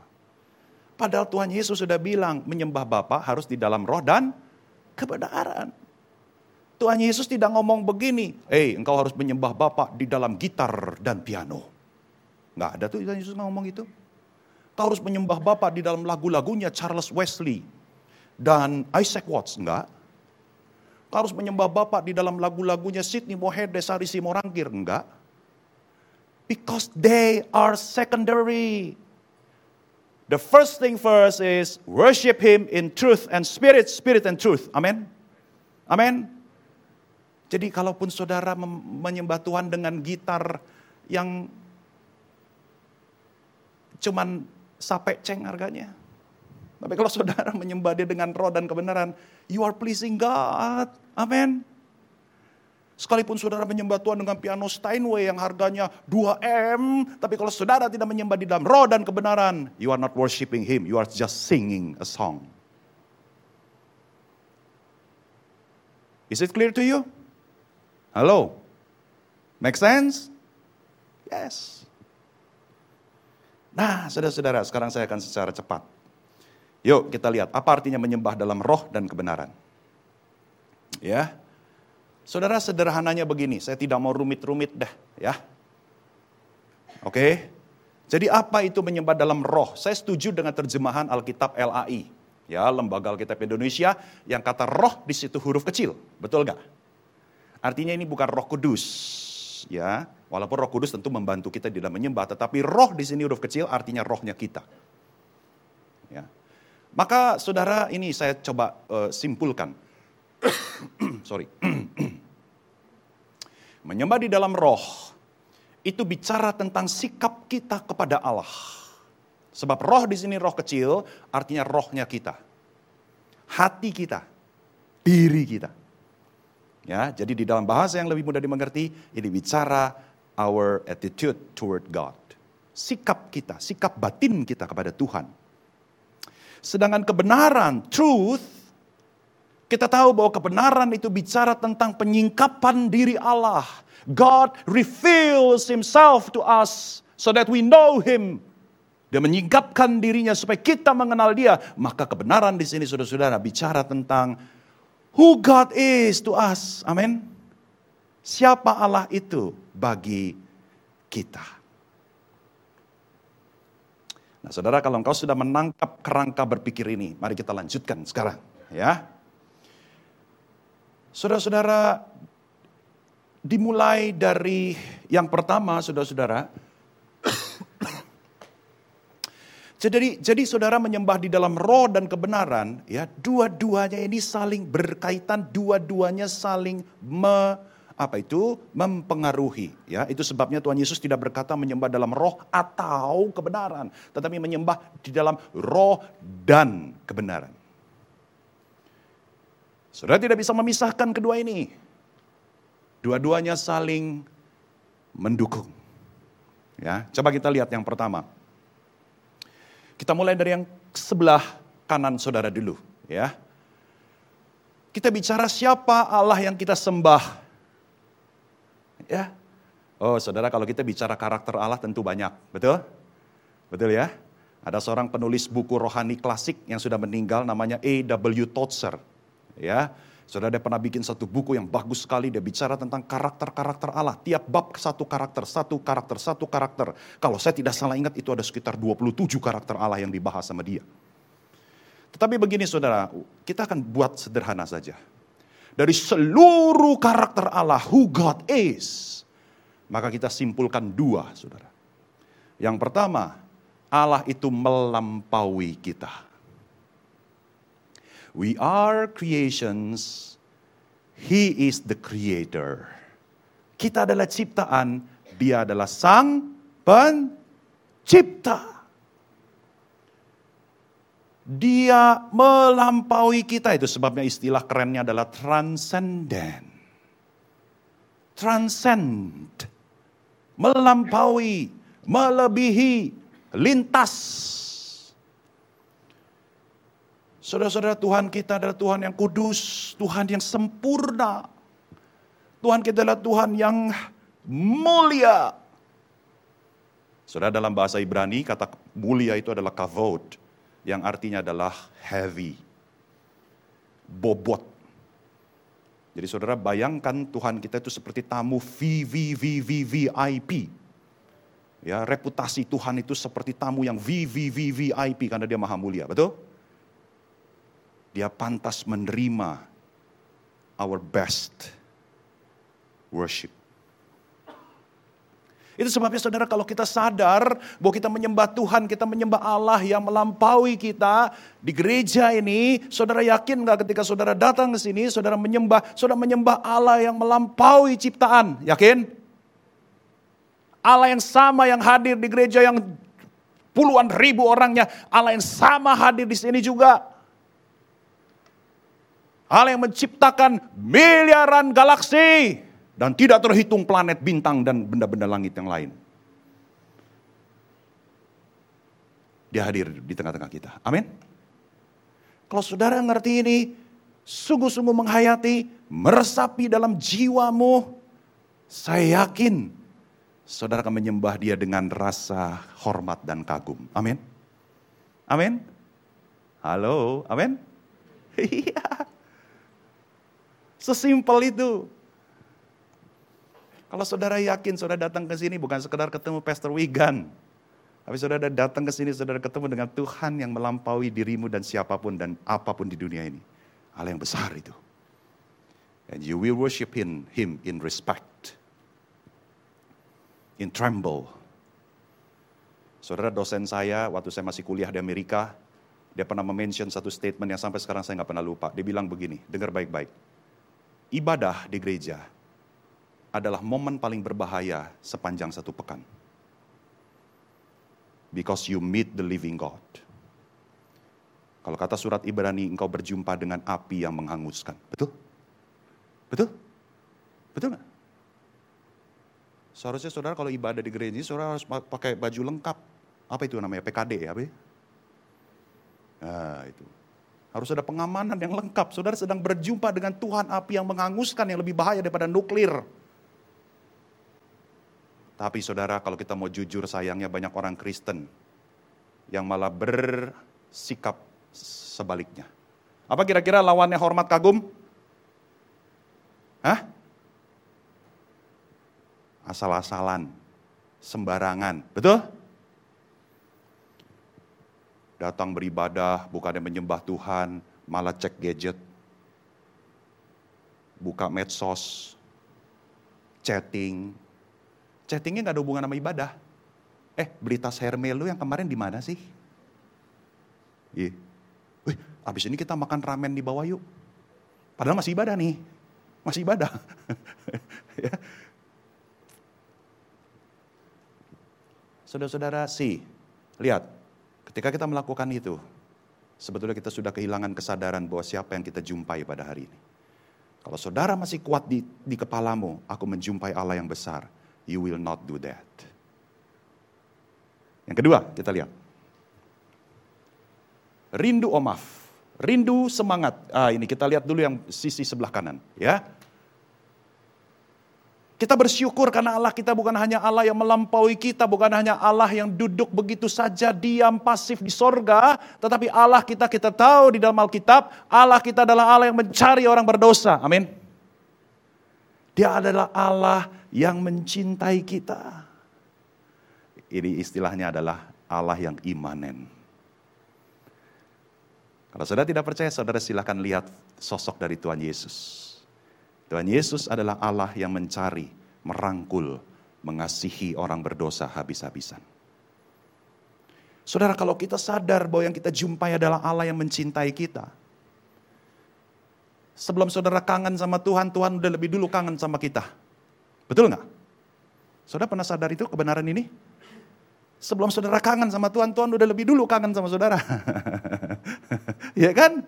Padahal Tuhan Yesus sudah bilang menyembah Bapa harus di dalam roh dan kebenaran. Tuhan Yesus tidak ngomong begini, eh engkau harus menyembah Bapa di dalam gitar dan piano. Nggak ada tuh Tuhan Yesus ngomong itu. Kau harus menyembah Bapa di dalam lagu-lagunya Charles Wesley, dan Isaac Watts, enggak. Kau harus menyembah Bapak di dalam lagu-lagunya Sidney Mohed, Sari Simorangkir, enggak. Because they are secondary. The first thing first is worship Him in truth and spirit, spirit and truth. Amin. Amin. Jadi kalaupun saudara menyembah Tuhan dengan gitar yang cuman sampai ceng harganya. Tapi kalau saudara menyembah dia dengan roh dan kebenaran, you are pleasing God. Amin. Sekalipun saudara menyembah Tuhan dengan piano Steinway yang harganya 2M, tapi kalau saudara tidak menyembah di dalam roh dan kebenaran, you are not worshiping Him, you are just singing a song. Is it clear to you? Hello? Make sense? Yes. Nah, saudara-saudara, sekarang saya akan secara cepat Yuk kita lihat apa artinya menyembah dalam roh dan kebenaran. Ya. Saudara sederhananya begini, saya tidak mau rumit-rumit dah ya. Oke. Jadi apa itu menyembah dalam roh? Saya setuju dengan terjemahan Alkitab LAI. Ya, Lembaga Alkitab Indonesia yang kata roh di situ huruf kecil. Betul gak? Artinya ini bukan roh kudus. Ya, walaupun roh kudus tentu membantu kita di dalam menyembah, tetapi roh di sini huruf kecil artinya rohnya kita. Ya. Maka saudara ini saya coba uh, simpulkan. Sorry. Menyembah di dalam roh itu bicara tentang sikap kita kepada Allah. Sebab roh di sini roh kecil artinya rohnya kita. Hati kita, diri kita. Ya, jadi di dalam bahasa yang lebih mudah dimengerti, ini bicara our attitude toward God. Sikap kita, sikap batin kita kepada Tuhan. Sedangkan kebenaran, truth, kita tahu bahwa kebenaran itu bicara tentang penyingkapan diri Allah. God reveals himself to us so that we know him. Dia menyingkapkan dirinya supaya kita mengenal dia. Maka kebenaran di sini saudara-saudara bicara tentang who God is to us. Amin. Siapa Allah itu bagi kita. Nah, saudara, kalau engkau sudah menangkap kerangka berpikir ini, mari kita lanjutkan sekarang, ya. Saudara-saudara, dimulai dari yang pertama, saudara-saudara. Jadi, jadi saudara menyembah di dalam roh dan kebenaran, ya, dua-duanya ini saling berkaitan, dua-duanya saling me, apa itu mempengaruhi ya itu sebabnya Tuhan Yesus tidak berkata menyembah dalam roh atau kebenaran tetapi menyembah di dalam roh dan kebenaran Saudara tidak bisa memisahkan kedua ini. Dua-duanya saling mendukung. Ya, coba kita lihat yang pertama. Kita mulai dari yang sebelah kanan saudara dulu, ya. Kita bicara siapa Allah yang kita sembah. Ya. Oh, saudara kalau kita bicara karakter Allah tentu banyak, betul? Betul ya? Ada seorang penulis buku rohani klasik yang sudah meninggal namanya A.W. Tozer. Ya, Saudara dia pernah bikin satu buku yang bagus sekali, dia bicara tentang karakter-karakter Allah. Tiap bab satu karakter, satu karakter, satu karakter. Kalau saya tidak salah ingat itu ada sekitar 27 karakter Allah yang dibahas sama dia. Tetapi begini saudara, kita akan buat sederhana saja. Dari seluruh karakter Allah, who God is, maka kita simpulkan dua saudara. Yang pertama, Allah itu melampaui kita. We are creations, He is the creator. Kita adalah ciptaan, dia adalah sang pencipta. Dia melampaui kita, itu sebabnya istilah kerennya adalah transcendent. Transcend, melampaui, melebihi, lintas Saudara-saudara Tuhan kita adalah Tuhan yang kudus, Tuhan yang sempurna. Tuhan kita adalah Tuhan yang mulia. Saudara dalam bahasa Ibrani kata mulia itu adalah kavod. Yang artinya adalah heavy. Bobot. Jadi saudara bayangkan Tuhan kita itu seperti tamu VVVVVIP. Ya, reputasi Tuhan itu seperti tamu yang VVVVIP karena dia maha mulia, betul? Dia pantas menerima our best worship. Itu sebabnya saudara kalau kita sadar bahwa kita menyembah Tuhan, kita menyembah Allah yang melampaui kita di gereja ini, saudara yakin nggak ketika saudara datang ke sini, saudara menyembah, saudara menyembah Allah yang melampaui ciptaan, yakin? Allah yang sama yang hadir di gereja yang puluhan ribu orangnya, Allah yang sama hadir di sini juga. Allah yang menciptakan miliaran galaksi dan tidak terhitung planet, bintang, dan benda-benda langit yang lain. Dia hadir di tengah-tengah kita. Amin. Kalau saudara ngerti ini, sungguh-sungguh menghayati, meresapi dalam jiwamu, saya yakin saudara akan menyembah dia dengan rasa hormat dan kagum. Amin. Amin. Halo, amin. Iya. Sesimpel itu. Kalau saudara yakin saudara datang ke sini bukan sekedar ketemu Pastor Wigan. Tapi saudara datang ke sini saudara ketemu dengan Tuhan yang melampaui dirimu dan siapa pun dan apa pun di dunia ini. Hal yang besar itu. And you will worship him, him in respect. In tremble. Saudara dosen saya waktu saya masih kuliah di Amerika, dia pernah mention satu statement yang sampai sekarang saya nggak pernah lupa. Dia bilang begini, dengar baik-baik ibadah di gereja adalah momen paling berbahaya sepanjang satu pekan. Because you meet the living God. Kalau kata surat Ibrani, engkau berjumpa dengan api yang menghanguskan. Betul? Betul? Betul nggak? Seharusnya saudara kalau ibadah di gereja, saudara harus pakai baju lengkap. Apa itu namanya? PKD ya? Apa ya? Nah, itu. Harus ada pengamanan yang lengkap. Saudara sedang berjumpa dengan Tuhan api yang menghanguskan yang lebih bahaya daripada nuklir. Tapi saudara kalau kita mau jujur sayangnya banyak orang Kristen yang malah bersikap sebaliknya. Apa kira-kira lawannya hormat kagum? Hah? Asal-asalan, sembarangan, betul? Datang beribadah, bukannya menyembah Tuhan, malah cek gadget, buka medsos, chatting. Chattingnya nggak ada hubungan sama ibadah. Eh, beli tas Hermes lu yang kemarin di mana sih? Iya. Wih, abis ini kita makan ramen di bawah yuk. Padahal masih ibadah nih. Masih ibadah. ya. Saudara-saudara, sih, lihat, Ketika kita melakukan itu, sebetulnya kita sudah kehilangan kesadaran bahwa siapa yang kita jumpai pada hari ini. Kalau saudara masih kuat di, di kepalamu, aku menjumpai Allah yang besar. You will not do that. Yang kedua, kita lihat. Rindu omaf. Rindu semangat. Ah, ini kita lihat dulu yang sisi sebelah kanan. Ya, kita bersyukur karena Allah kita bukan hanya Allah yang melampaui kita, bukan hanya Allah yang duduk begitu saja diam pasif di sorga, tetapi Allah kita kita tahu di dalam Alkitab, Allah kita adalah Allah yang mencari orang berdosa. Amin. Dia adalah Allah yang mencintai kita. Ini istilahnya adalah Allah yang imanen. Kalau saudara tidak percaya, saudara silahkan lihat sosok dari Tuhan Yesus. Tuhan Yesus adalah Allah yang mencari, merangkul, mengasihi orang berdosa habis-habisan. Saudara, kalau kita sadar bahwa yang kita jumpai adalah Allah yang mencintai kita. Sebelum saudara kangen sama Tuhan, Tuhan udah lebih dulu kangen sama kita. Betul nggak? Saudara pernah sadar itu kebenaran ini? Sebelum saudara kangen sama Tuhan, Tuhan udah lebih dulu kangen sama saudara. ya kan?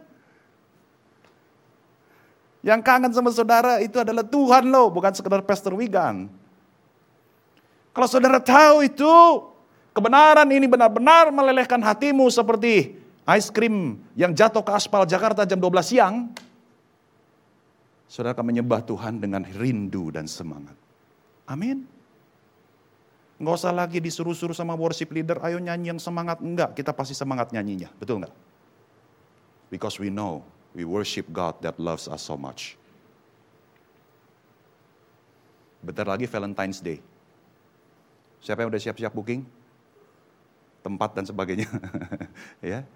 Yang kangen sama saudara itu adalah Tuhan loh, bukan sekedar Pastor Wigan. Kalau saudara tahu itu, kebenaran ini benar-benar melelehkan hatimu seperti ice cream yang jatuh ke aspal Jakarta jam 12 siang, saudara akan menyembah Tuhan dengan rindu dan semangat. Amin. Nggak usah lagi disuruh-suruh sama worship leader, ayo nyanyi yang semangat. Enggak, kita pasti semangat nyanyinya. Betul nggak? Because we know We worship God that loves us so much. Bentar lagi Valentine's Day. Siapa yang udah siap-siap booking? Tempat dan sebagainya. ya.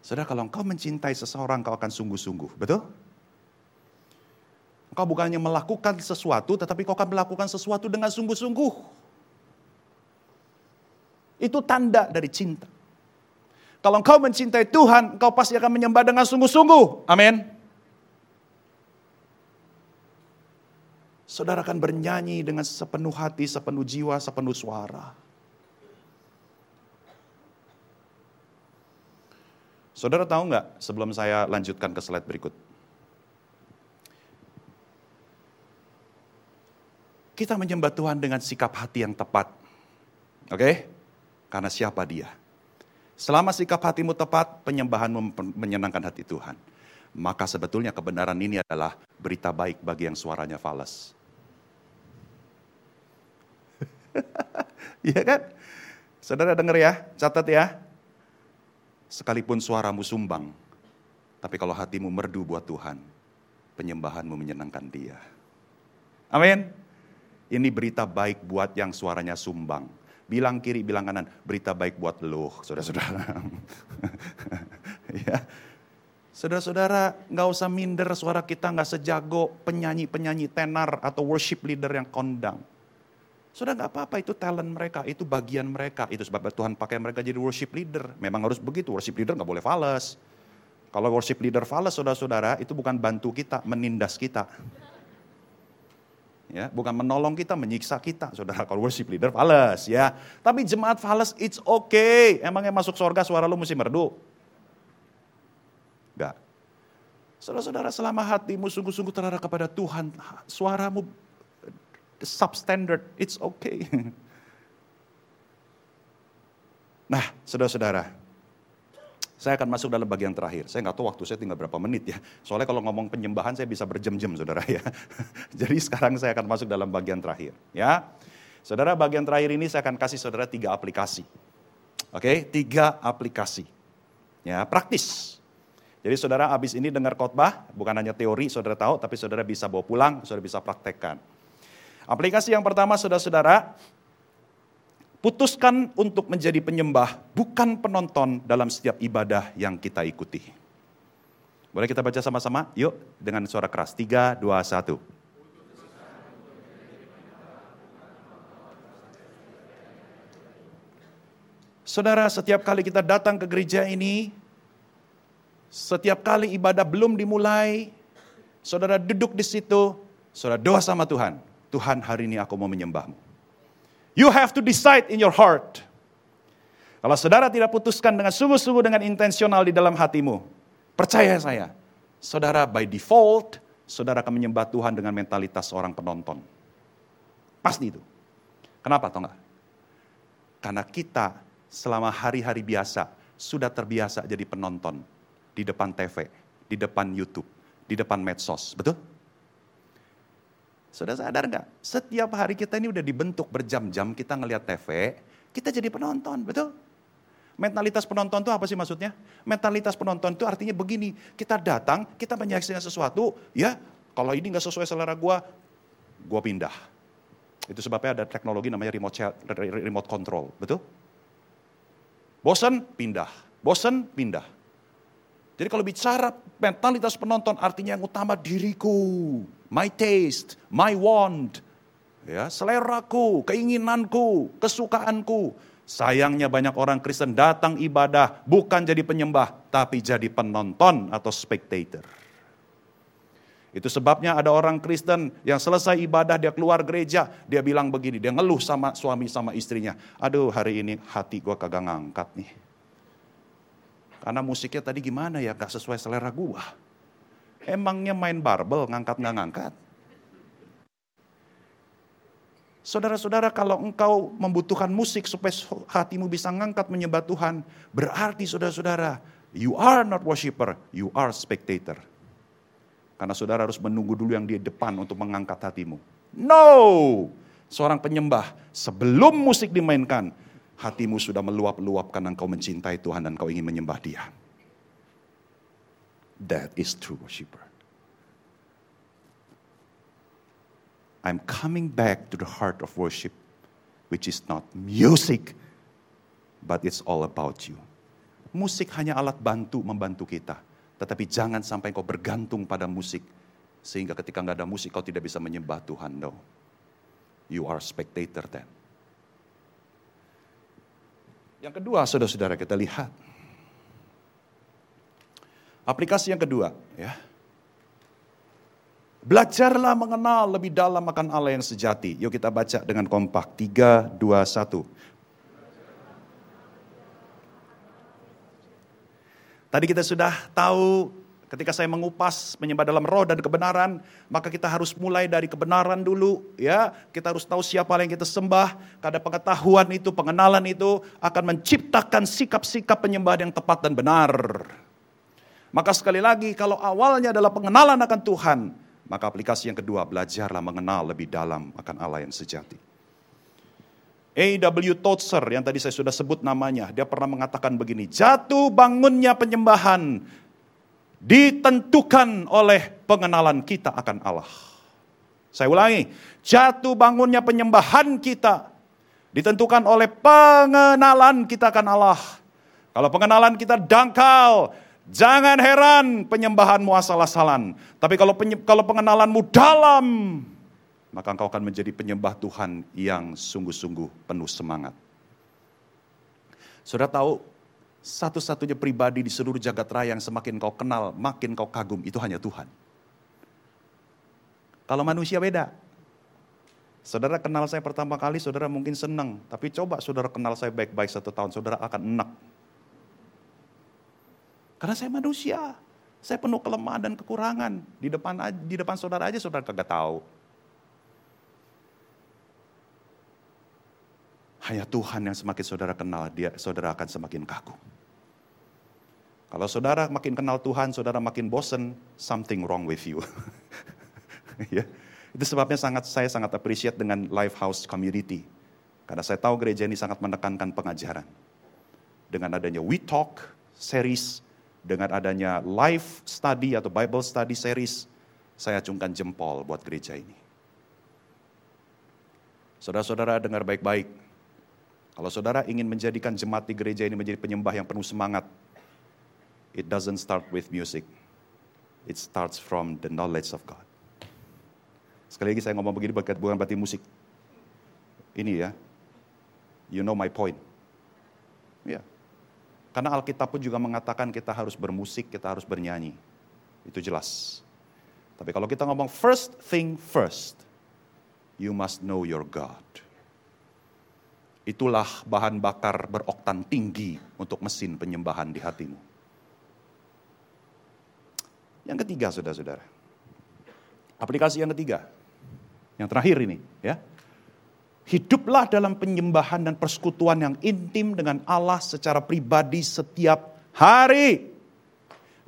Saudara, kalau engkau mencintai seseorang, kau akan sungguh-sungguh. Betul? Engkau bukannya melakukan sesuatu, tetapi kau akan melakukan sesuatu dengan sungguh-sungguh. Itu tanda dari cinta. Kalau engkau mencintai Tuhan, engkau pasti akan menyembah dengan sungguh-sungguh. Amin. Saudara akan bernyanyi dengan sepenuh hati, sepenuh jiwa, sepenuh suara. Saudara tahu nggak sebelum saya lanjutkan ke slide berikut. Kita menyembah Tuhan dengan sikap hati yang tepat. Oke? Okay? Karena siapa dia? Selama sikap hatimu tepat, penyembahanmu menyenangkan hati Tuhan. Maka sebetulnya kebenaran ini adalah berita baik bagi yang suaranya fals. Iya kan? Saudara dengar ya, catat ya. Sekalipun suaramu sumbang, tapi kalau hatimu merdu buat Tuhan, penyembahanmu menyenangkan dia. Amin. Ini berita baik buat yang suaranya sumbang bilang kiri, bilang kanan, berita baik buat lo, saudara-saudara. ya. Saudara-saudara, nggak usah minder suara kita nggak sejago penyanyi-penyanyi tenar atau worship leader yang kondang. Sudah nggak apa-apa, itu talent mereka, itu bagian mereka. Itu sebab Tuhan pakai mereka jadi worship leader. Memang harus begitu, worship leader nggak boleh fales. Kalau worship leader fales, saudara-saudara, itu bukan bantu kita, menindas kita ya. Bukan menolong kita menyiksa kita. Saudara kalau worship leader fales ya. Tapi jemaat fales it's okay. Emangnya masuk surga suara lu mesti merdu? Enggak saudara-saudara selama hatimu sungguh-sungguh terarah kepada Tuhan suaramu substandard it's okay. Nah saudara-saudara saya akan masuk dalam bagian terakhir. Saya nggak tahu waktu saya tinggal berapa menit ya. Soalnya kalau ngomong penyembahan saya bisa berjam-jam saudara ya. Jadi sekarang saya akan masuk dalam bagian terakhir ya. Saudara bagian terakhir ini saya akan kasih saudara tiga aplikasi. Oke, tiga aplikasi. Ya, praktis. Jadi saudara habis ini dengar khotbah, bukan hanya teori saudara tahu, tapi saudara bisa bawa pulang, saudara bisa praktekkan. Aplikasi yang pertama saudara-saudara, Putuskan untuk menjadi penyembah, bukan penonton dalam setiap ibadah yang kita ikuti. Boleh kita baca sama-sama? Yuk, dengan suara keras. Tiga, dua, satu. Saudara, setiap kali kita datang ke gereja ini, setiap kali ibadah belum dimulai, saudara duduk di situ, saudara doa sama Tuhan. Tuhan hari ini aku mau menyembahmu. You have to decide in your heart. Kalau saudara tidak putuskan dengan sungguh-sungguh dengan intensional di dalam hatimu, percaya saya, saudara by default, saudara akan menyembah Tuhan dengan mentalitas seorang penonton. Pasti itu. Kenapa atau enggak? Karena kita selama hari-hari biasa sudah terbiasa jadi penonton di depan TV, di depan YouTube, di depan medsos. Betul? Sudah sadar nggak? Setiap hari kita ini udah dibentuk berjam-jam kita ngelihat TV, kita jadi penonton, betul? Mentalitas penonton itu apa sih maksudnya? Mentalitas penonton itu artinya begini, kita datang, kita menyaksikan sesuatu, ya kalau ini nggak sesuai selera gua, gua pindah. Itu sebabnya ada teknologi namanya remote, remote control, betul? Bosan, pindah. Bosan, pindah. Jadi kalau bicara mentalitas penonton artinya yang utama diriku, my taste, my want, ya, seleraku, keinginanku, kesukaanku. Sayangnya banyak orang Kristen datang ibadah bukan jadi penyembah, tapi jadi penonton atau spectator. Itu sebabnya ada orang Kristen yang selesai ibadah dia keluar gereja, dia bilang begini, dia ngeluh sama suami sama istrinya. Aduh hari ini hati gue kagak ngangkat nih. Karena musiknya tadi gimana ya, gak sesuai selera gue. Emangnya main barbel ngangkat nggak ngangkat? Saudara-saudara kalau engkau membutuhkan musik supaya hatimu bisa ngangkat menyembah Tuhan, berarti saudara-saudara, you are not worshiper, you are spectator. Karena saudara harus menunggu dulu yang di depan untuk mengangkat hatimu. No! Seorang penyembah sebelum musik dimainkan, hatimu sudah meluap-luap karena engkau mencintai Tuhan dan engkau ingin menyembah dia. That is true worshiper. I'm coming back to the heart of worship, which is not music, but it's all about you. Musik hanya alat bantu membantu kita. Tetapi jangan sampai kau bergantung pada musik. Sehingga ketika nggak ada musik kau tidak bisa menyembah Tuhan. No. You are spectator then. Yang kedua saudara-saudara kita lihat. Aplikasi yang kedua ya. Belajarlah mengenal lebih dalam akan Allah yang sejati. Yuk kita baca dengan kompak. 3, 2, 1. Tadi kita sudah tahu ketika saya mengupas menyembah dalam roh dan kebenaran, maka kita harus mulai dari kebenaran dulu, ya. Kita harus tahu siapa yang kita sembah, karena pengetahuan itu, pengenalan itu akan menciptakan sikap-sikap penyembahan yang tepat dan benar. Maka sekali lagi, kalau awalnya adalah pengenalan akan Tuhan, maka aplikasi yang kedua, belajarlah mengenal lebih dalam akan Allah yang sejati. A.W. Tozer yang tadi saya sudah sebut namanya, dia pernah mengatakan begini, jatuh bangunnya penyembahan ditentukan oleh pengenalan kita akan Allah. Saya ulangi, jatuh bangunnya penyembahan kita ditentukan oleh pengenalan kita akan Allah. Kalau pengenalan kita dangkal, jangan heran penyembahanmu asal-asalan. Tapi kalau kalau pengenalanmu dalam, maka engkau akan menjadi penyembah Tuhan yang sungguh-sungguh penuh semangat. Sudah tahu, satu-satunya pribadi di seluruh jagat raya yang semakin kau kenal, makin kau kagum, itu hanya Tuhan. Kalau manusia beda. Saudara kenal saya pertama kali, saudara mungkin senang. Tapi coba saudara kenal saya baik-baik satu tahun, saudara akan enak. Karena saya manusia. Saya penuh kelemahan dan kekurangan. Di depan di depan saudara aja saudara kagak tahu. Hanya Tuhan yang semakin saudara kenal, dia saudara akan semakin kaku. Kalau saudara makin kenal Tuhan, saudara makin bosen, something wrong with you. ya. Itu sebabnya sangat saya sangat appreciate dengan Lifehouse Community. Karena saya tahu gereja ini sangat menekankan pengajaran. Dengan adanya We Talk series, dengan adanya live study atau Bible study series, saya acungkan jempol buat gereja ini. Saudara-saudara dengar baik-baik, kalau saudara ingin menjadikan jemaat di gereja ini menjadi penyembah yang penuh semangat, it doesn't start with music. It starts from the knowledge of God. Sekali lagi saya ngomong begini bukan berarti musik. Ini ya, you know my point. Ya, karena Alkitab pun juga mengatakan kita harus bermusik, kita harus bernyanyi. Itu jelas. Tapi kalau kita ngomong first thing first, you must know your God. Itulah bahan bakar beroktan tinggi untuk mesin penyembahan di hatimu. Yang ketiga, saudara-saudara. Aplikasi yang ketiga. Yang terakhir ini, ya. Hiduplah dalam penyembahan dan persekutuan yang intim dengan Allah secara pribadi setiap hari.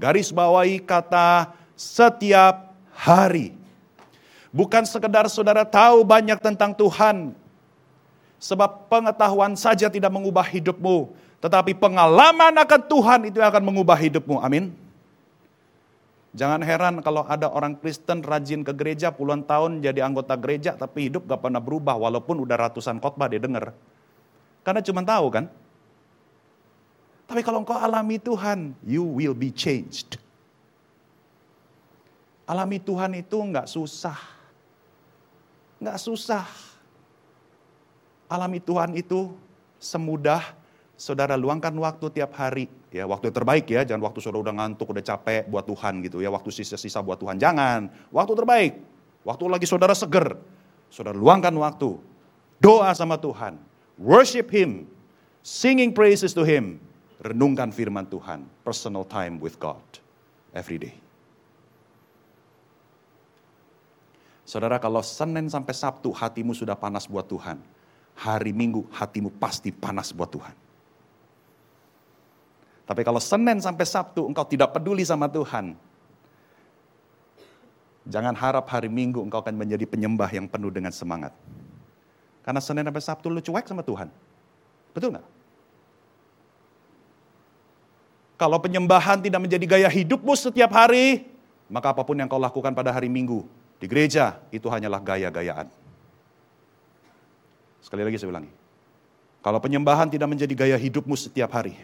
Garis bawahi kata setiap hari. Bukan sekedar saudara tahu banyak tentang Tuhan. Sebab pengetahuan saja tidak mengubah hidupmu. Tetapi pengalaman akan Tuhan itu akan mengubah hidupmu. Amin. Jangan heran kalau ada orang Kristen rajin ke gereja puluhan tahun jadi anggota gereja tapi hidup gak pernah berubah walaupun udah ratusan khotbah dia dengar. Karena cuma tahu kan. Tapi kalau engkau alami Tuhan, you will be changed. Alami Tuhan itu nggak susah. Nggak susah. Alami Tuhan itu semudah saudara luangkan waktu tiap hari, ya waktu yang terbaik ya, jangan waktu saudara udah ngantuk, udah capek buat Tuhan gitu ya, waktu sisa-sisa buat Tuhan, jangan. Waktu terbaik, waktu lagi saudara seger, saudara luangkan waktu, doa sama Tuhan, worship Him, singing praises to Him, renungkan firman Tuhan, personal time with God, every day. Saudara kalau Senin sampai Sabtu hatimu sudah panas buat Tuhan, hari Minggu hatimu pasti panas buat Tuhan. Tapi kalau Senin sampai Sabtu engkau tidak peduli sama Tuhan, jangan harap hari Minggu engkau akan menjadi penyembah yang penuh dengan semangat. Karena Senin sampai Sabtu lu cuek sama Tuhan. Betul nggak? Kalau penyembahan tidak menjadi gaya hidupmu setiap hari, maka apa pun yang kau lakukan pada hari Minggu di gereja itu hanyalah gaya-gayaan. Sekali lagi saya ulangi. Kalau penyembahan tidak menjadi gaya hidupmu setiap hari,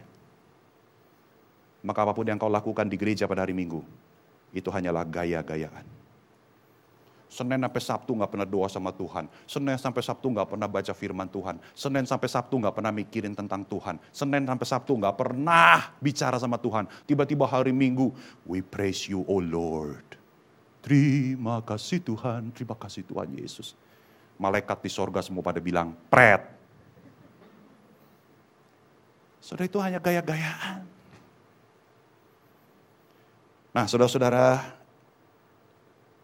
maka apa pun yang kau lakukan di gereja pada hari Minggu, itu hanyalah gaya-gayaan. Senin sampai Sabtu nggak pernah doa sama Tuhan. Senin sampai Sabtu nggak pernah baca firman Tuhan. Senin sampai Sabtu nggak pernah mikirin tentang Tuhan. Senin sampai Sabtu nggak pernah bicara sama Tuhan. Tiba-tiba hari Minggu, we praise you, O Lord. Terima kasih Tuhan, terima kasih Tuhan Yesus. Malaikat di sorga semua pada bilang, pret. Saudara itu hanya gaya-gayaan. Nah, saudara-saudara,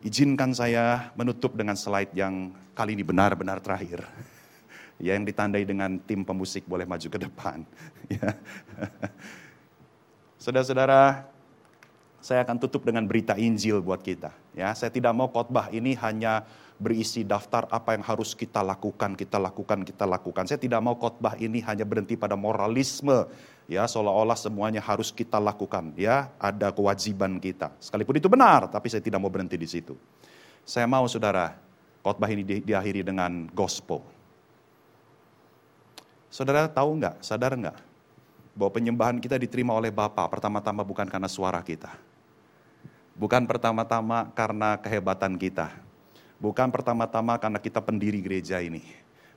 izinkan saya menutup dengan slide yang kali ini benar-benar terakhir. Ya, yang ditandai dengan tim pemusik boleh maju ke depan. Ya. Saudara-saudara, saya akan tutup dengan berita Injil buat kita. Ya, saya tidak mau khotbah ini hanya berisi daftar apa yang harus kita lakukan, kita lakukan, kita lakukan. Saya tidak mau khotbah ini hanya berhenti pada moralisme ya seolah-olah semuanya harus kita lakukan ya ada kewajiban kita. Sekalipun itu benar tapi saya tidak mau berhenti di situ. Saya mau saudara khotbah ini di, diakhiri dengan gospel. Saudara tahu nggak sadar nggak bahwa penyembahan kita diterima oleh Bapa pertama-tama bukan karena suara kita. Bukan pertama-tama karena kehebatan kita bukan pertama-tama karena kita pendiri gereja ini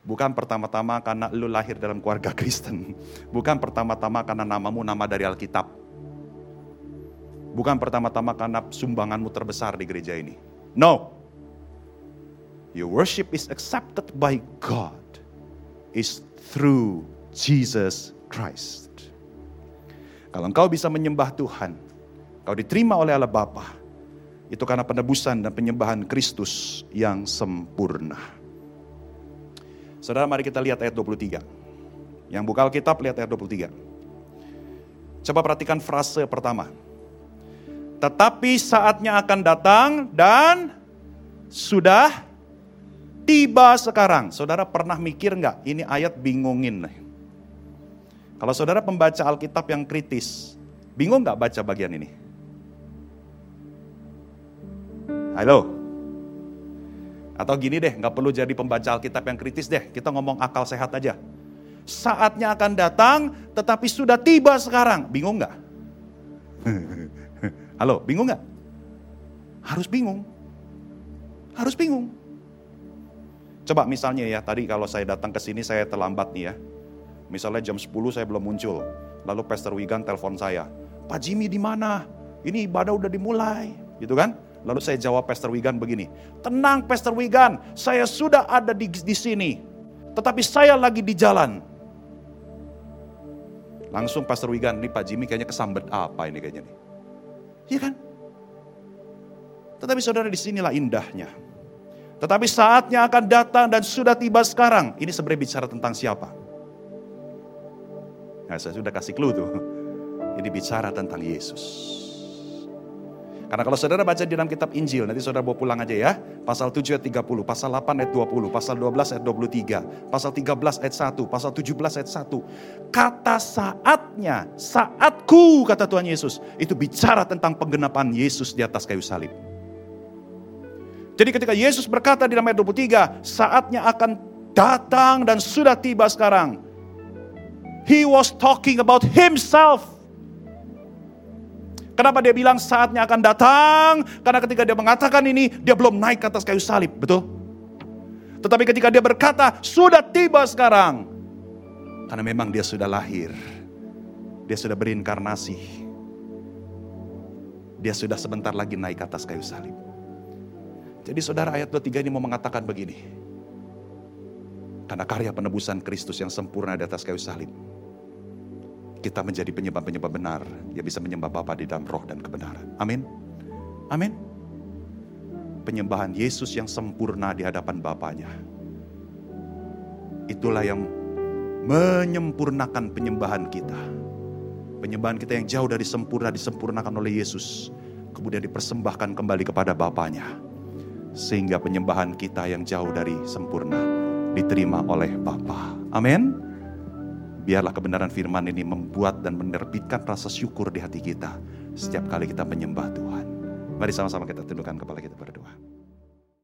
Bukan pertama-tama karena lu lahir dalam keluarga Kristen. Bukan pertama-tama karena namamu nama dari Alkitab. Bukan pertama-tama karena sumbanganmu terbesar di gereja ini. No. Your worship is accepted by God is through Jesus Christ. Kalau engkau bisa menyembah Tuhan, kau diterima oleh Allah Bapa, itu karena penebusan dan penyembahan Kristus yang sempurna. Saudara mari kita lihat ayat 23. Yang buka Alkitab lihat ayat 23. Coba perhatikan frase pertama. Tetapi saatnya akan datang dan sudah tiba sekarang. Saudara pernah mikir nggak ini ayat bingungin? Kalau saudara pembaca Alkitab yang kritis, bingung nggak baca bagian ini? Halo? Atau gini deh, nggak perlu jadi pembaca Alkitab yang kritis deh, kita ngomong akal sehat aja. Saatnya akan datang, tetapi sudah tiba sekarang. Bingung nggak? Halo, bingung nggak? Harus bingung. Harus bingung. Coba misalnya ya, tadi kalau saya datang ke sini saya terlambat nih ya. Misalnya jam 10 saya belum muncul. Lalu Pastor Wigan telepon saya. Pak Jimmy di mana? Ini ibadah udah dimulai. Gitu kan? Lalu saya jawab Pastor Wigan begini, tenang Pastor Wigan, saya sudah ada di, di sini. tetapi saya lagi di jalan. Langsung Pastor Wigan, nih Pak Jimmy kayaknya kesambet apa ini kayaknya nih. Iya kan? Tetapi saudara di sinilah indahnya. Tetapi saatnya akan datang dan sudah tiba sekarang. Ini sebenarnya bicara tentang siapa? Nah, saya sudah kasih clue tuh. Ini bicara tentang Yesus. Karena kalau saudara baca di dalam kitab Injil, nanti saudara bawa pulang aja ya. Pasal 7 ayat 30, pasal 8 ayat 20, pasal 12 ayat 23, pasal 13 ayat 1, pasal 17 ayat 1. Kata saatnya, saatku kata Tuhan Yesus. Itu bicara tentang penggenapan Yesus di atas kayu salib. Jadi ketika Yesus berkata di dalam ayat 23, saatnya akan datang dan sudah tiba sekarang. He was talking about himself. Kenapa dia bilang saatnya akan datang? Karena ketika dia mengatakan ini, dia belum naik ke atas kayu salib, betul? Tetapi ketika dia berkata, sudah tiba sekarang. Karena memang dia sudah lahir. Dia sudah berinkarnasi. Dia sudah sebentar lagi naik ke atas kayu salib. Jadi saudara ayat 23 ini mau mengatakan begini. Karena karya penebusan Kristus yang sempurna di atas kayu salib kita menjadi penyembah-penyembah benar yang bisa menyembah Bapa di dalam roh dan kebenaran. Amin. Amin. Penyembahan Yesus yang sempurna di hadapan Bapaknya. Itulah yang menyempurnakan penyembahan kita. Penyembahan kita yang jauh dari sempurna disempurnakan oleh Yesus. Kemudian dipersembahkan kembali kepada Bapaknya. Sehingga penyembahan kita yang jauh dari sempurna diterima oleh Bapa. Amin. Biarlah kebenaran firman ini membuat dan menerbitkan rasa syukur di hati kita setiap kali kita menyembah Tuhan. Mari sama-sama kita tundukkan kepala kita berdoa.